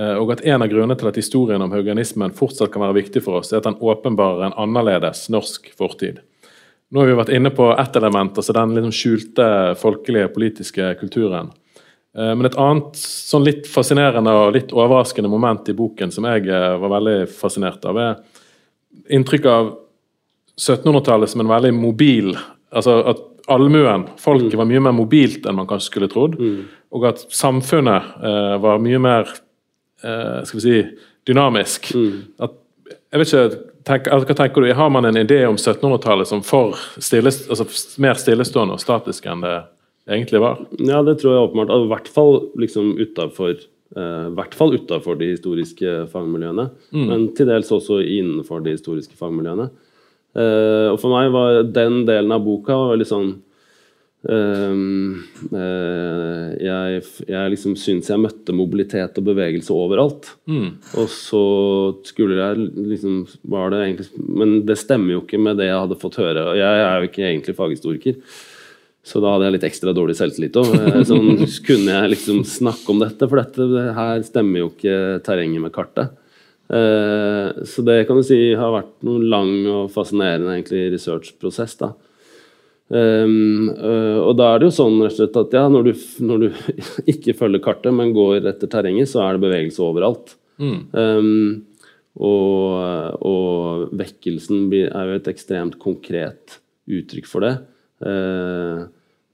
Og at en av grunnene til at historien om haugianismen fortsatt kan være viktig for oss, er at den åpenbarer en annerledes norsk fortid. Nå har vi vært inne på ett element, altså den liksom skjulte folkelige, politiske kulturen. Eh, men et annet sånn litt fascinerende og litt overraskende moment i boken som jeg eh, var veldig fascinert av, er inntrykk av 1700-tallet som en veldig mobil altså at Allmuen, folket, var mye mer mobilt enn man kanskje skulle trodd. Mm. Og at samfunnet eh, var mye mer eh, skal vi si, dynamisk. Mm. At, jeg vet ikke tenk, altså, hva tenker du? Har man en idé om 1700-tallet som for stilles, altså, mer stillestående og statisk enn det egentlig var? Ja, det tror jeg åpenbart. I hvert fall liksom utafor uh, hvert fall utafor de historiske fagmiljøene, mm. men til dels også innenfor de historiske fagmiljøene. Uh, og for meg var den delen av boka veldig sånn Uh, uh, jeg, jeg liksom syns jeg møtte mobilitet og bevegelse overalt. Mm. Og så skulle jeg liksom var det egentlig, Men det stemmer jo ikke med det jeg hadde fått høre. Jeg er jo ikke egentlig faghistoriker, så da hadde jeg litt ekstra dårlig selvtillit òg. Uh, sånn, *laughs* kunne jeg liksom snakke om dette, for dette her stemmer jo ikke terrenget med kartet. Uh, så det kan du si har vært noen lang og fascinerende egentlig researchprosess. da Um, og da er det jo sånn at ja, når du, når du, *laughs* ikke følger kartet, men går etter terrenget, så er det bevegelse overalt. Mm. Um, og, og, vekkelsen er jo et ekstremt konkret uttrykk for det. Uh,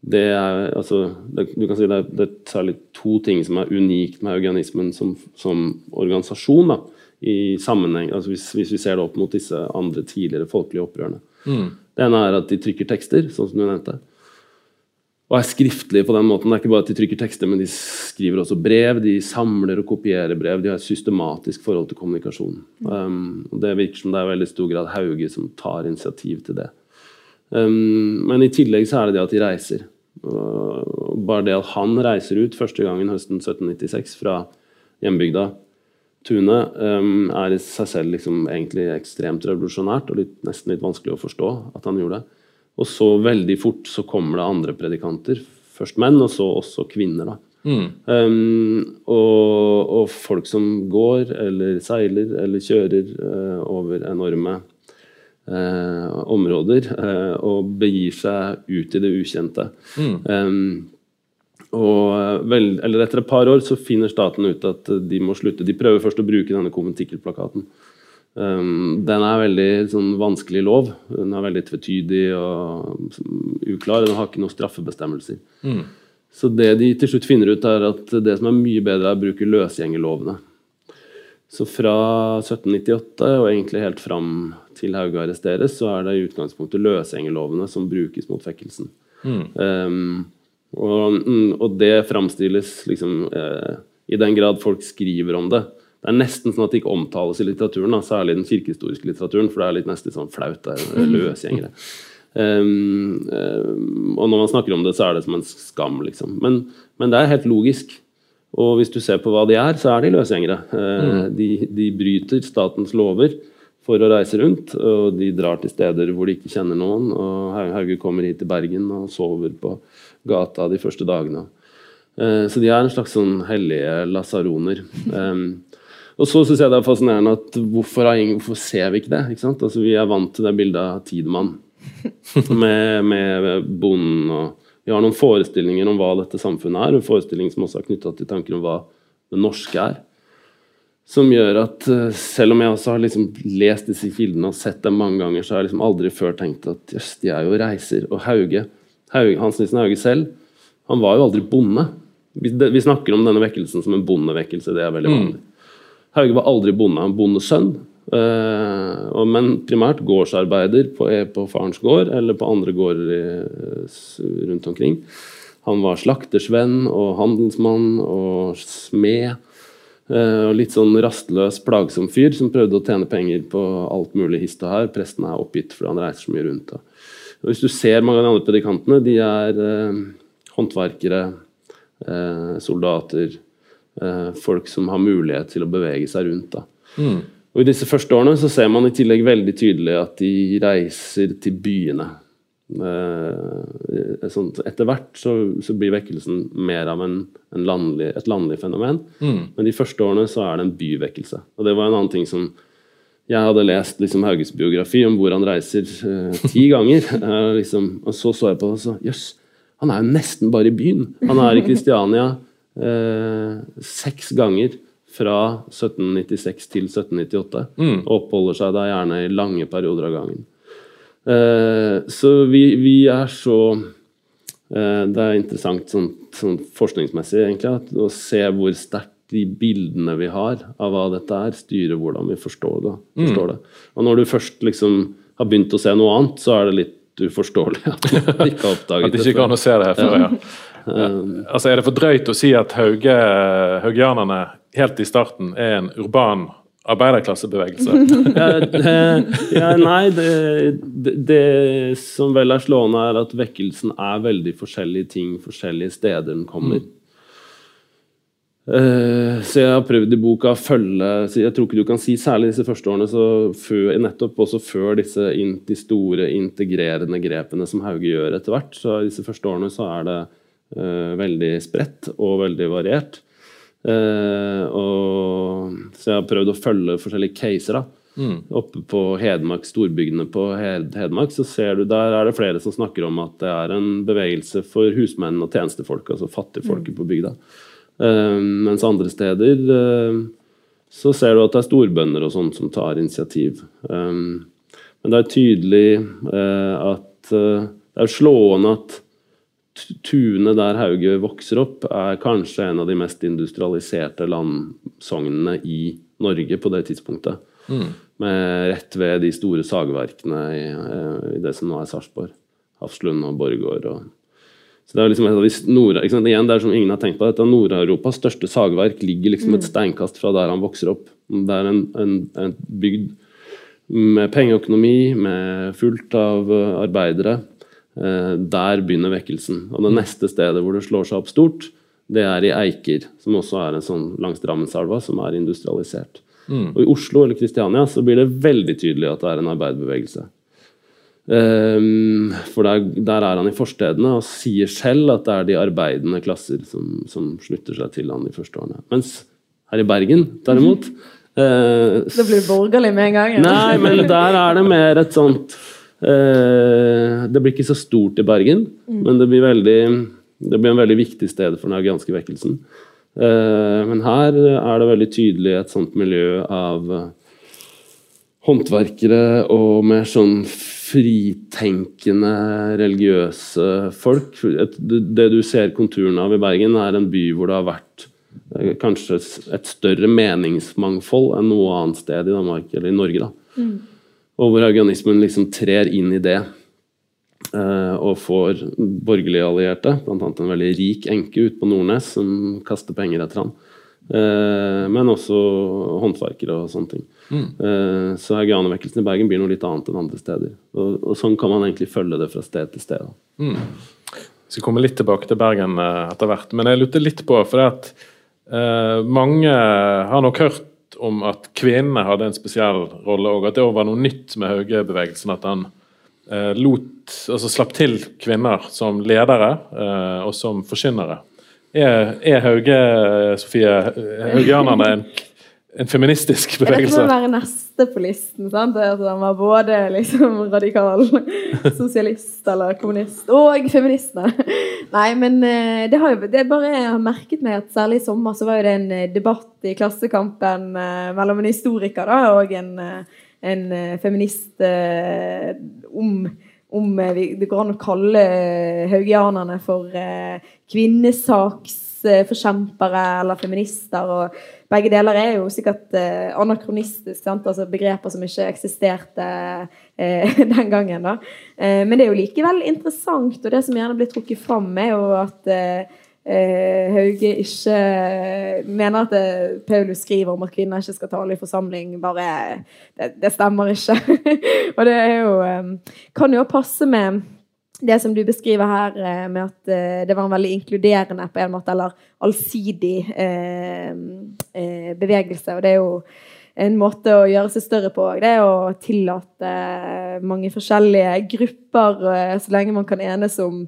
det er, altså, det, du kan si det er, det er, særlig to ting som er unikt med organismen som, som organisasjon. Da, i sammenheng, altså hvis, hvis, vi ser det opp mot disse andre tidligere folkelige opprørene. Mm. Det ene er at de trykker tekster, sånn som du nevnte. Og er skriftlige på den måten. Det er ikke bare at de trykker tekster, men de skriver også brev. De samler og kopierer brev. De har et systematisk forhold til kommunikasjon. Um, og Det virker som det er veldig stor grad Hauge som tar initiativ til det. Um, men i tillegg så er det det at de reiser. Og bare det at han reiser ut første gangen høsten 1796 fra hjembygda Tune um, er i seg selv liksom egentlig ekstremt revolusjonært og litt, nesten litt vanskelig å forstå at han gjorde det. Og så veldig fort så kommer det andre predikanter. Først menn, og så også kvinner. da. Mm. Um, og, og, folk som går eller seiler eller kjører uh, over enorme uh, områder eh, og begir seg ut i det ukjente. Mm. Um, og eh, vel, eller etter et par år så finner staten ut at de må slutte. De prøver først å bruke denne konventikkelplakaten. Um, den er veldig sånn, vanskelig lov. Den er veldig tvetydig og uklar. Den har ikke noen straffebestemmelser. Mm. Så det de til slutt finner ut, er at det som er mye bedre, er å bruke løsgjengerlovene. Så fra 1798 og egentlig helt fram til Hauge arresteres, så er det i utgangspunktet løsgjengerlovene som brukes mot fekkelsen. Mm. Um, og, mm, og det framstilles liksom eh, I den grad folk skriver om det. Det er nesten sånn at det ikke omtales i litteraturen, da, særlig den kirkehistoriske litteraturen, for det er litt nesten sånn flaut. Det er *laughs* løsgjengere. Um, um, og når man snakker om det, så er det som en skam, liksom. Men, men, det er helt logisk. Og hvis du ser på hva de er, så er de løsgjengere. Mm. de, de, bryter statens lover for å reise rundt, og de drar til steder hvor de ikke kjenner noen. og Hauge kommer hit til Bergen og sover på gata de første dagene. Uh, så de er en slags sånn hellige lasaroner. Og så syns jeg det er fascinerende at hvorfor, hvorfor ser vi ikke det? Ikke altså, vi er vant til det bildet av Tidemann *laughs* med, med bonden og Vi har noen forestillinger om hva dette samfunnet er, og forestilling som også er knytta til tanken om hva det norske er. Som gjør at eh, selv om jeg også har liksom lest disse kildene og sett dem mange ganger, så har jeg liksom aldri før tenkt at jøss, de er jo reiser. Og Hauge Hauge, Hans Nissen Hauge selv, han var jo aldri bonde. Vi, vi, snakker om denne vekkelsen som en bondevekkelse, det er veldig mm. vanlig. Mm. Hauge var aldri bonde, han var bondesønn. Uh, men primært gårdsarbeider på, på farens gård eller på andre gårder i, rundt omkring. Han var slaktersvenn og handelsmann og smed. Uh, og litt sånn rastløs, plagsom fyr som prøvde å tjene penger på alt mulig hist og her. Presten er oppgitt fordi han reiser så mye rundt. Da. Og hvis du ser mange av de andre predikantene, de er uh, håndverkere, eh, soldater, eh, folk som har mulighet til å bevege seg rundt. Mm. Og I disse første årene så ser man i tillegg veldig tydelig at de reiser til byene. Eh, etter hvert så, så, blir vekkelsen mer av en, en landlig, et landlig fenomen. Mm. Men de første årene så er det en byvekkelse. Og det var en annen ting som jeg hadde lest liksom, Hauges biografi om hvor han reiser eh, ti *laughs* ganger. Liksom, og så så jeg på det og så Jøss, han er jo nesten bare i byen. Han er i Kristiania eh, seks ganger fra 1796 til 1798. Mm. Og oppholder seg da gjerne i lange perioder av gangen. Eh, så vi, vi, er så eh, Det er interessant sånn, sånn forskningsmessig egentlig, å se hvor sterkt de bildene vi har av hva dette er, styrer hvordan vi forstår det. Forstår mm. det. Og når du først liksom har begynt å se noe annet, så er det litt uforståelig at du ikke har *laughs* oppdaget det. At det. ikke kan å se det her før, ja. ja. *laughs* altså Er det for drøyt å si at hauge, haugianerne helt i starten er en urban arbeiderklassebevegelse? *laughs* ja, nei, det, det, det, som vel er slående, er at vekkelsen er veldig forskjellige ting forskjellige steder den kommer. Mm. Uh, så jeg har prøvd i boka å følge Jeg tror ikke du kan si særlig disse første årene, så før, nettopp også før disse in, de store integrerende grepene som Hauge gjør etter hvert. Så disse første årene så er det uh, veldig spredt og veldig variert. Uh, og, så jeg har prøvd å følge forskjellige caser. da mm. Oppe på Hedmark, storbygdene på Hed Hedmark, så ser du der er det flere som snakker om at det er en bevegelse for husmenn og tjenestefolk, altså fattigfolket mm. på bygda. Uh, mens andre steder uh, så ser du at det er storbønder og sånn som tar initiativ. Um, men det er tydelig at det er slående at tunet der Hauge vokser opp, er kanskje en av de mest industrialiserte landsognene i Norge på det tidspunktet. Mm. Med rett ved de store sagverkene i, eh, i det som nå er Sarpsborg. Hafslund og Borregaard. Og... Så Det er liksom et nord... Igjen, det er som ingen har tenkt på dette, Nord-Europas største sagverk ligger liksom et mm. steinkast fra der han vokser opp. Det er en, en, en bygd med pengeøkonomi, med fullt av eh, arbeidere der begynner vekkelsen. Og det neste stedet hvor det slår seg opp stort, det er i Eiker, som også er en sånn langs Drammenselva, som er industrialisert. Mm. Og I Oslo eller Kristiania så blir det veldig tydelig at det er en arbeiderbevegelse. Um, for der, der, er han i forstedene og sier selv at det er de arbeidende klasser som, som slutter seg til han de første årene. Mens her i Bergen, derimot mm. uh, Det blir borgerlig med en gang? Ja. Nei, men der er det mer et sånt Eh, det blir ikke så stort i Bergen, mm. men det blir, veldig, det blir, en veldig viktig sted for den haugianske vekkelsen. Eh, men her er det veldig tydelig et sånt miljø av håndverkere og mer sånn fritenkende religiøse folk. Det du ser konturene av i Bergen, er en by hvor det har vært eh, kanskje et større meningsmangfold enn noe annet sted i Danmark eller i Norge. da. Mm. Og hvor haugianismen liksom trer inn i det eh, og får borgerlige allierte, bl.a. en veldig rik enke ute på Nordnes som kaster penger etter han. Eh, men også håndverkere og sånne ting. Mm. Eh, så haugianervekkelsen i Bergen blir noe litt annet enn andre steder. Og, og, sånn kan man egentlig følge det fra sted til sted. Mm. Vi skal komme litt tilbake til Bergen etter hvert, men jeg lurte litt på for at eh, mange har nok hørt om at kvinnene hadde en spesiell rolle, og at det var noe nytt med Hauge-bevegelsen. At han eh, lot, altså slapp til kvinner som ledere eh, og som forkynnere. Er, er Hauge, Sofie, haugianerne en en feministisk bevegelse. Jeg tror være neste på listen. sant? At han var både liksom radikal *laughs* sosialist eller kommunist og feminist. Nei, men eh, det har jo det bare jeg har merket meg at særlig i sommer så var jo det en eh, debatt i Klassekampen eh, mellom en historiker da, og en, en feminist om om det går an å kalle haugianerne for kvinnesaksforkjempere eller feminister. og Begge deler er jo sikkert eh, anakronistisk, sant? altså begreper som ikke eksisterte eh, *laughs* den gangen. da. Eh, men det er jo likevel interessant, og det som gjerne blir trukket fram, er jo at eh, eh, Hauge ikke mener at det, Paulus skriver om at kvinner ikke skal tale i forsamling, bare Det, det stemmer ikke. *laughs* og det er jo eh, Kan jo passe med det som du beskriver her, eh, med at eh, det var en veldig inkluderende på en måte, eller allsidig eh, bevegelse. Og det er jo en måte å gjøre seg større på. Det er å tillate mange forskjellige grupper, eh, så lenge man kan enes om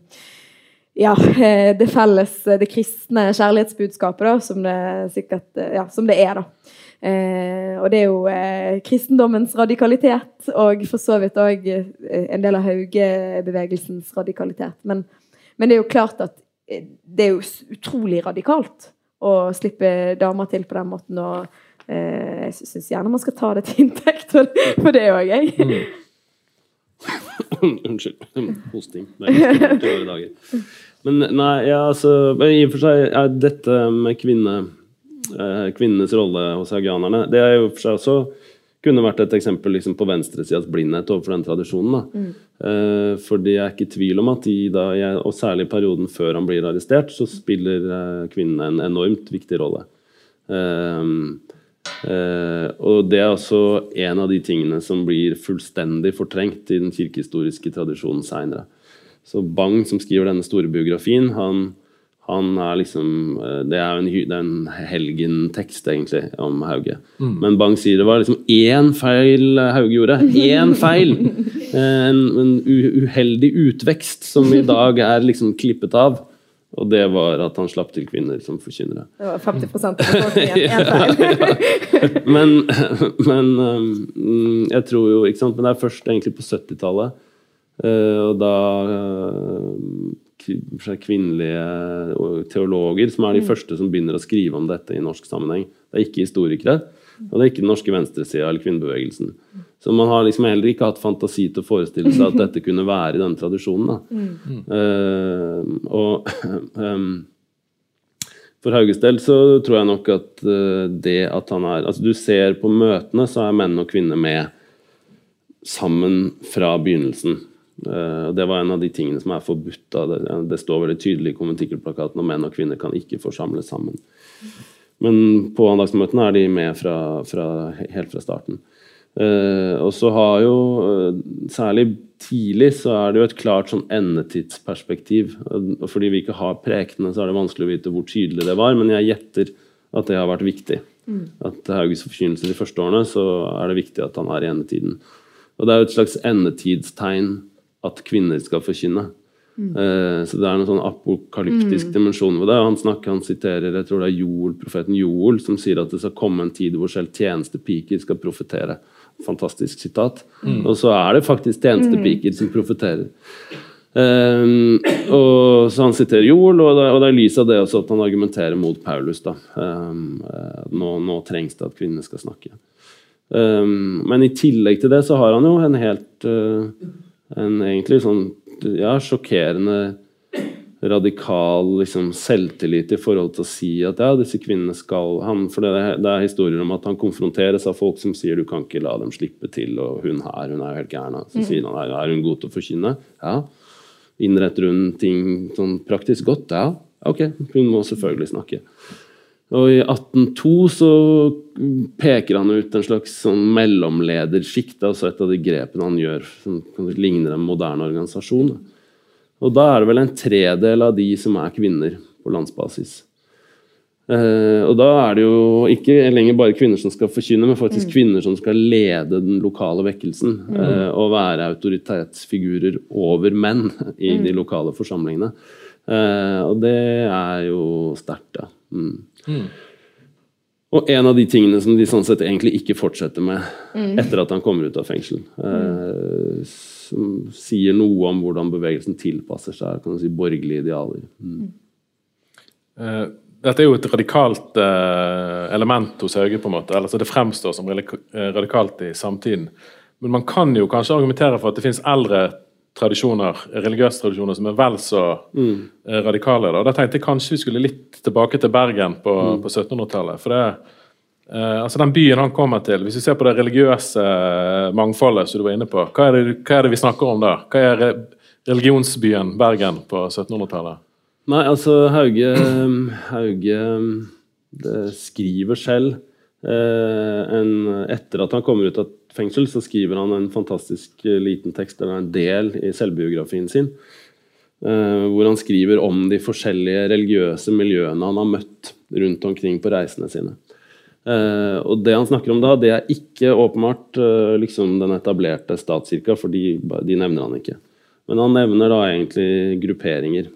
ja, eh, det felles, det kristne kjærlighetsbudskapet, da, som det sikkert ja, som det er. da. Eh, og det er jo eh, kristendommens radikalitet, og for så vidt òg eh, en del av Hauge-bevegelsens radikalitet. Men, men, det er jo klart at det er jo utrolig radikalt å slippe damer til på den måten. og Eh, jeg syns gjerne man skal ta det til inntekt for det òg, jeg. Mm. *laughs* Unnskyld. Hosting. Men nei, ja, altså I og for seg er dette med kvinne, eh, kvinnenes rolle hos haugianerne Det er jo for seg også kunne vært et eksempel liksom, på venstresidas blindhet overfor den tradisjonen. Mm. Eh, fordi jeg er ikke i tvil om at de da, jeg, og særlig i perioden før han blir arrestert, så spiller eh, kvinnene en enormt viktig rolle. Eh, Uh, og Det er også en av de tingene som blir fullstendig fortrengt i den kirkehistoriske tradisjonen seinere. Så Bang, som skriver denne store biografien, han, han er liksom uh, Det er en, det er en helgentekst, egentlig, om Hauge. Mm. Men Bang sier det var liksom én feil Hauge gjorde. Én feil! Uh, *laughs* en, en uheldig utvekst som i dag er liksom klippet av. Og det var at han slapp til kvinner som forkynnere. Det var 50 av befolkningen. *laughs* men, men um, jeg tror jo ikke sant, Men det er først egentlig på 70-tallet. Uh, og da uh, kvinnelige teologer som er de mm. første som begynner å skrive om dette i norsk sammenheng. Det er ikke historikere. Og det er ikke den norske venstresida eller kvinnebevegelsen. Så man har liksom heller ikke hatt fantasi til å forestille seg at *laughs* dette kunne være i denne tradisjonen. Mm. Uh, og um, *clears throat* for Hauges del så tror jeg nok at uh, det at han er Altså du ser på møtene, så er menn og kvinner med sammen fra begynnelsen. Uh, det var en av de tingene som er forbudt. Det, det, står veldig tydelig i konventikkelplakaten at menn og kvinner kan ikke forsamles sammen. Men på andagsmøtene er de med fra, fra, helt fra starten. Uh, og så har jo uh, Særlig tidlig så er det jo et klart sånn endetidsperspektiv. Og fordi vi ikke har prekene, så er det vanskelig å vite hvor tydelig det var, men jeg gjetter at det har vært viktig. Mm. At Hauges forkynnelse de første årene, så er det viktig at han er i endetiden. Og det er jo et slags endetidstegn at kvinner skal forkynne. Mm. Uh, så det er en sånn apokalyptisk mm. dimensjon ved det. Han snakker, han siterer jeg tror det er Joel, profeten Joel som sier at det skal komme en tid hvor selv tjenestepiker skal profetere. Fantastisk sitat. Mm. Og så er det faktisk tjenestepiker som profeterer. Um, og så Han siterer Joel, og det, og det er lys av det også at han argumenterer mot Paulus. da. Um, nå, nå, trengs det at kvinner skal snakke. Um, men i tillegg til det så har han jo en helt uh, en egentlig sånn ja, sjokkerende radikal liksom, selvtillit i forhold til å si at ja, disse kvinnene skal han, For det er, det er, historier om at han konfronteres av folk som sier du kan ikke la dem slippe til, og hun her, hun er jo helt gæren. Så sier han er hun god til å forkynne? Ja. Innretter hun ting sånn praktisk godt? Ja. Ok, hun må selvfølgelig snakke. Og I 1802 så peker han ut en slags sånn mellomledersjikt, altså et av de grepene han gjør som ligner en moderne organisasjon. Og Da er det vel en tredel av de som er kvinner på landsbasis. Eh, og Da er det jo ikke lenger bare kvinner som skal forkynne, men faktisk mm. kvinner som skal lede den lokale vekkelsen. Mm. Eh, og være autoritetsfigurer over menn i mm. de lokale forsamlingene. Eh, og det er jo sterkt, ja. Mm. Mm. Og en av de tingene som de sånn sett egentlig ikke fortsetter med mm. etter at han kommer ut av fengsel, eh, som sier noe om hvordan bevegelsen tilpasser seg kan du si, borgerlige idealer. Mm. Uh, dette er jo et radikalt eh, element hos Hauge, på en måte. Altså, Det fremstår som eh, radikalt i samtiden. Men man kan jo kanskje argumentere for at det finnes eldre tradisjoner, religiøse tradisjoner som er vel så mm. Eh, radikale. Da. da tenkte jeg kanskje vi skulle litt tilbake til Bergen på, mm. på 1700-tallet. for det eh, altså Den byen han kommer til, hvis vi ser på det religiøse eh, mangfoldet som du var inne på, hva er det, hva er det vi snakker om da? Hva er religionsbyen Bergen på 1700-tallet? Nei, altså Hauge, *clears throat* Hauge skriver selv eh, en, etter at han kommer ut av fengsel, så skriver han en fantastisk eh, liten tekst, eller en del i selvbiografien sin, eh, hvor han skriver om de forskjellige religiøse miljøene han har møtt rundt omkring på reisene sine. Uh, og det han snakker om da, det er ikke åpenbart uh, liksom den etablerte statskirka, for de, de, nevner han ikke. Men han nevner da egentlig grupperinger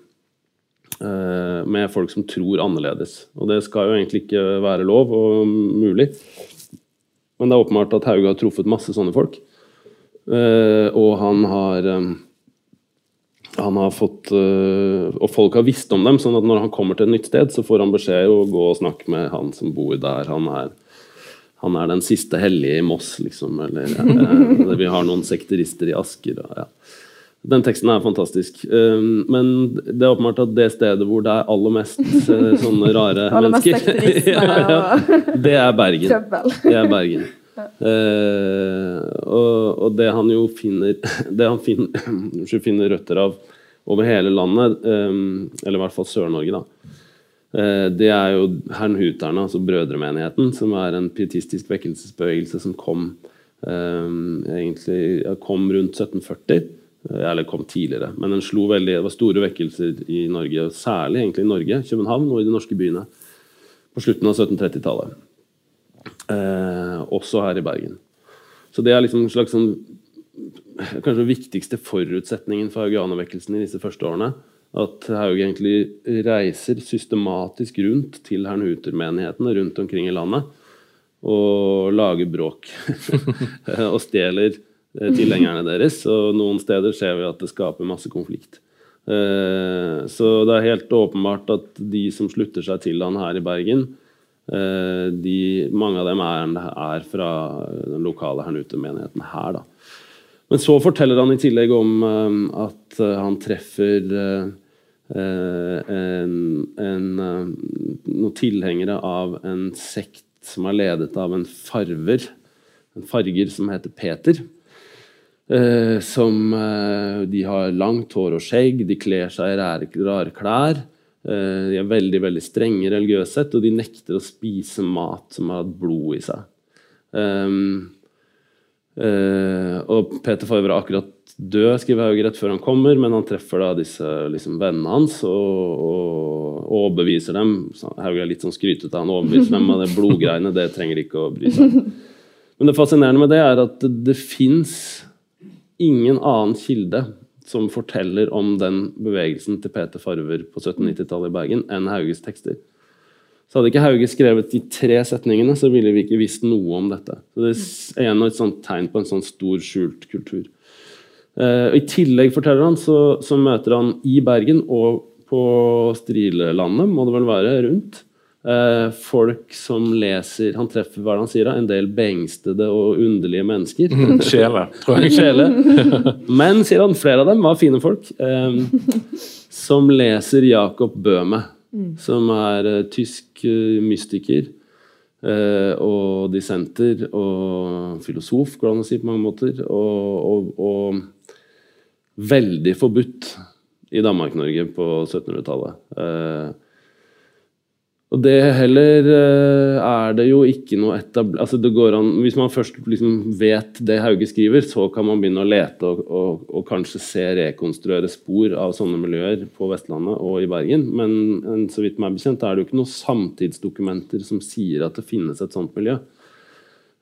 uh, med folk som tror annerledes. Og det skal jo egentlig ikke være lov og mulig. Men det er åpenbart at Hauge har truffet masse sånne folk. Eh, og han har eh, han har fått uh, Og folk har visst om dem, sånn at når han kommer til et nytt sted, så får han beskjed å gå og snakke med han som bor der. Han er, han er den siste hellige i Moss, liksom. Eller uh, *laughs* vi har noen sekterister i Asker. Og, ja. Den teksten er fantastisk. Um, men det er åpenbart at det stedet hvor det er aller mest uh, *laughs* sånne rare mennesker *laughs* ja, ja, Det er Bergen. Det er Bergen. *laughs* Uh, og, det han jo finner Det han finner, *clears throat* finner røtter av over hele landet, um, eller i hvert fall Sør-Norge, da. Uh, det er jo hernhuterne, altså Brødremenigheten, som er en pietistisk vekkelsesbevegelse som kom um, egentlig kom rundt 1740. Eller kom tidligere, men den slo veldig, det var store vekkelser i Norge, særlig egentlig i Norge, København og i de norske byene, på slutten av 1730-tallet. Eh, også her i Bergen. Så det er liksom en slags sånn Kanskje den viktigste forutsetningen for haugianervekkelsen i disse første årene. At Haug egentlig reiser systematisk rundt til herrnhutermenighetene rundt omkring i landet. Og lager bråk. *laughs* og stjeler tilhengerne deres. Og noen steder ser vi at det skaper masse konflikt. Eh, så det er helt åpenbart at de som slutter seg til han her i Bergen, Eh, de, mange av dem er, er fra den lokale Hernute-menigheten her. Da. Men så forteller han i tillegg om at han treffer en, en, noen tilhengere av en sekt som er ledet av en farver, en farger som heter Peter. Som De har langt hår og skjegg, de kler seg i rare, rare klær. Eh, de er veldig veldig strenge religiøst sett, og de nekter å spise mat som har hatt blod i seg. Uh, og Peter Farver er akkurat død, skriver Hauge rett før han kommer, men han treffer da disse liksom, vennene hans og, og, overbeviser dem. Hauge er litt sånn skrytete, han overbeviser dem av det blodgreiene, det trenger de ikke å bry seg om. Men det fascinerende med det er at det, det fins ingen annen kilde som forteller om den bevegelsen til Peter Farver på 1790-tallet i Bergen, enn Hauges tekster. Så hadde ikke Hauge skrevet de tre setningene, så ville vi ikke visst noe om dette. Så Det er igjen et sånt tegn på en sånn stor, skjult kultur. Uh, I tillegg, forteller han, så, så, møter han i Bergen og på Strilelandet, må det vel være, rundt, folk som leser Han treffer hva han sier da, en del beengstede og underlige mennesker. *laughs* Sjele, tror jeg. Sjele. *laughs* Men, sier han, flere av dem var fine folk. Eh, som leser Jakob Bøhme, mm. som er eh, tysk eh, mystiker. Uh, og dissenter og filosof, går det an å si på mange måter. Og, og, og veldig forbudt i Danmark-Norge på 1700-tallet. Og det heller eh, er det jo ikke noe etablert altså det går an, Hvis man først liksom vet det Hauge skriver, så kan man begynne å lete og, og, og, kanskje se rekonstruere spor av sånne miljøer på Vestlandet og i Bergen. Men så vidt meg bekjent er det jo ikke noen samtidsdokumenter som sier at det finnes et sånt miljø.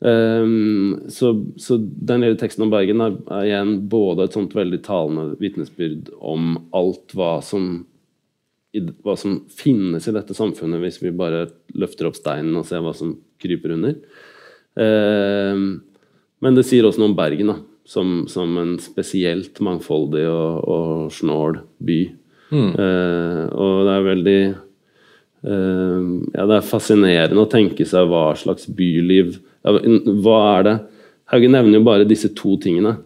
Um, så, så, den lille teksten om Bergen er, er igjen både et sånt veldig talende vitnesbyrd om alt hva som i hva som finnes i dette samfunnet, hvis vi bare løfter opp steinen og ser hva som kryper under. Eh, men det sier også noe om Bergen, da, som, som en spesielt mangfoldig og, og snål by. Mm. Eh, og det er veldig eh, Ja, det er fascinerende å tenke seg hva slags byliv ja, Hva er det Hauge nevner jo bare disse to tingene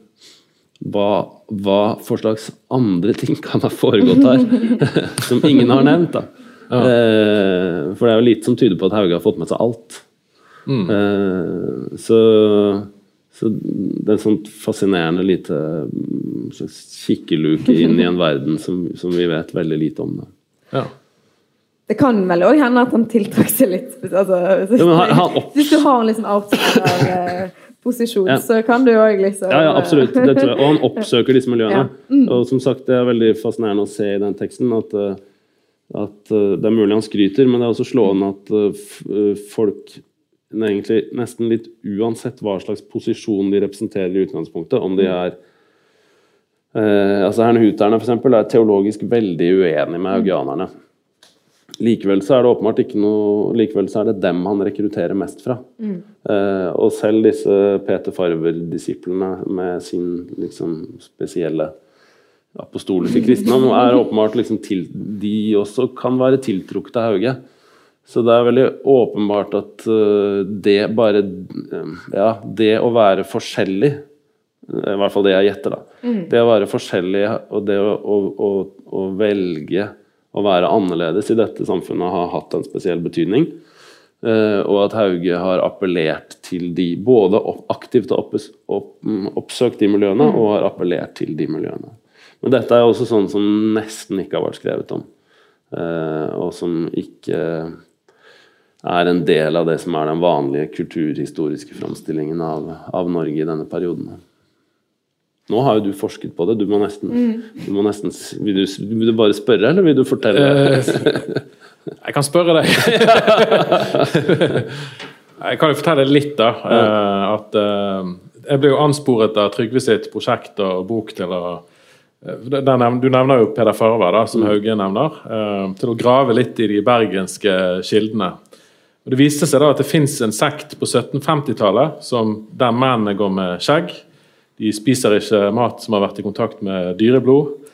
hva, hva for slags andre ting kan ha foregått her *laughs* som ingen har nevnt. da. Ja. Eh, for det er jo litt som tyder på at Hauge har fått med seg alt. Mm. Eh, så, så, det er en sånn fascinerende lite mm, slags kikkeluke inn i en verden som, som vi vet veldig lite om. Da. Ja. Det kan vel òg hende at han tiltrakk seg litt altså, ja, han, han Hvis du har en sånn outsider posisjon, ja. så kan du òg liksom Ja, ja absolutt. Og han *laughs* oppsøker disse miljøene. Ja. Mm. Og som sagt, det er veldig fascinerende å se i den teksten at, eh, at, eh, det er mulig han skryter, men det er også slående at eh, folk egentlig nesten litt uansett hva slags posisjon de representerer i utgangspunktet, om de er eh, altså Hernhuterne for eksempel, er teologisk veldig uenig med haugianerne. Likevel så er det åpenbart ikke noe Likevel så er det dem han rekrutterer mest fra. Mm. Eh, og selv disse Peter Farver-disiplene med sin liksom spesielle apostoliske *laughs* kristendom er åpenbart liksom til, De også kan være tiltrukket av Hauge. Så det er veldig åpenbart at uh, det bare uh, Ja, det å være forskjellig I hvert fall det jeg gjetter, da. Mm. Det å være forskjellig og det å, å, å, å, velge å være annerledes i dette samfunnet har hatt en spesiell betydning. Uh, og at Hauge har appellert til de Både aktivt har opp, oppsøkt de miljøene mm. og har appellert til de miljøene. Men dette er også sånn som nesten ikke har vært skrevet om. og som ikke er en del av det som er den vanlige kulturhistoriske framstillingen av, av, Norge i denne perioden. Nå har jo du forsket på det. Du må nesten, mm. du må nesten vil, du, vil, du, bare spørre, eller vil du fortelle? Eh, *laughs* jeg kan spørre deg. *laughs* jeg kan jo fortelle litt, da. Uh, at uh, jeg ble jo ansporet av Trygve sitt prosjekt og bok til å du nevner jo Peder Farver, da, som mm. Hauge nevner. til å grave litt i de bergenske kildene. Og Det viste seg da at det fins en sekt på 1750-tallet der mennene går med skjegg. De spiser ikke mat som har vært i kontakt med dyreblod.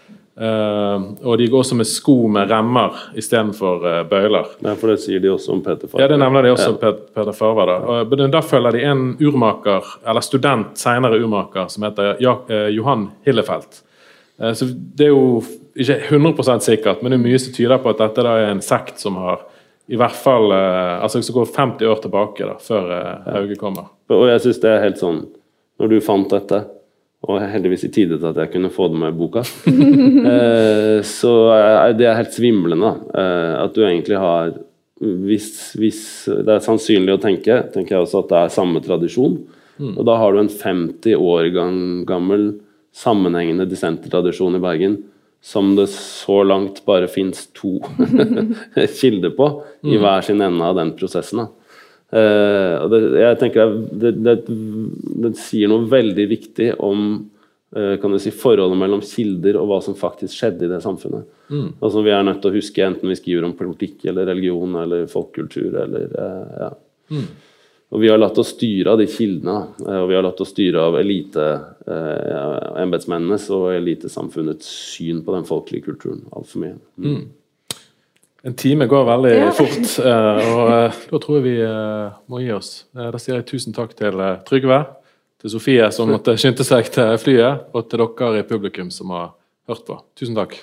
Uh, og de går også med sko med remmer istedenfor uh, bøyler. Ja, for det sier de også om Peter Farver. Ja, det nevner de også om ja. Peter Farver. Da. Og, da følger de en urmaker, eller student, senere urmaker, som heter ja, uh, Johan Hillefelt. Uh, så Det er jo ikke 100% sikkert, men det er mye som tyder på at dette da er en sekt som har i hvert fall altså som går 50 år tilbake da, før Hauge kommer. Og jeg syns det er helt sånn Når du fant dette, og heldigvis i tide til at jeg kunne få det med i boka, *laughs* eh, så er det helt svimlende at du egentlig har hvis, hvis, det er sannsynlig å tenke, tenker jeg også at det er samme tradisjon. Mm. Og da har du en 50 år gammel sammenhengende dissentertradisjon i Bergen som det så langt bare fins to *laughs* kilder på i mm. hver sin ende av den prosessen. Uh, det, jeg tenker det, det, det, sier noe veldig viktig om uh, kan du si, forholdet mellom kilder og hva som faktisk skjedde i det samfunnet. Mm. Og som vi er nødt til å huske enten vi skriver om politikk eller religion eller folkekultur eller uh, ja. Mm. Og vi har latt oss styre av de kildene, og vi har latt oss styre av eliteembetsmennenes eh, og elitesamfunnets syn på den folkelige kulturen altfor mye. Mm. En time går veldig ja. fort, eh, og eh, *laughs* da tror jeg vi må gi oss. Da sier jeg tusen takk til Trygve, til Sofie som måtte skynde seg til flyet, og til dere i publikum som har hørt på. Tusen takk.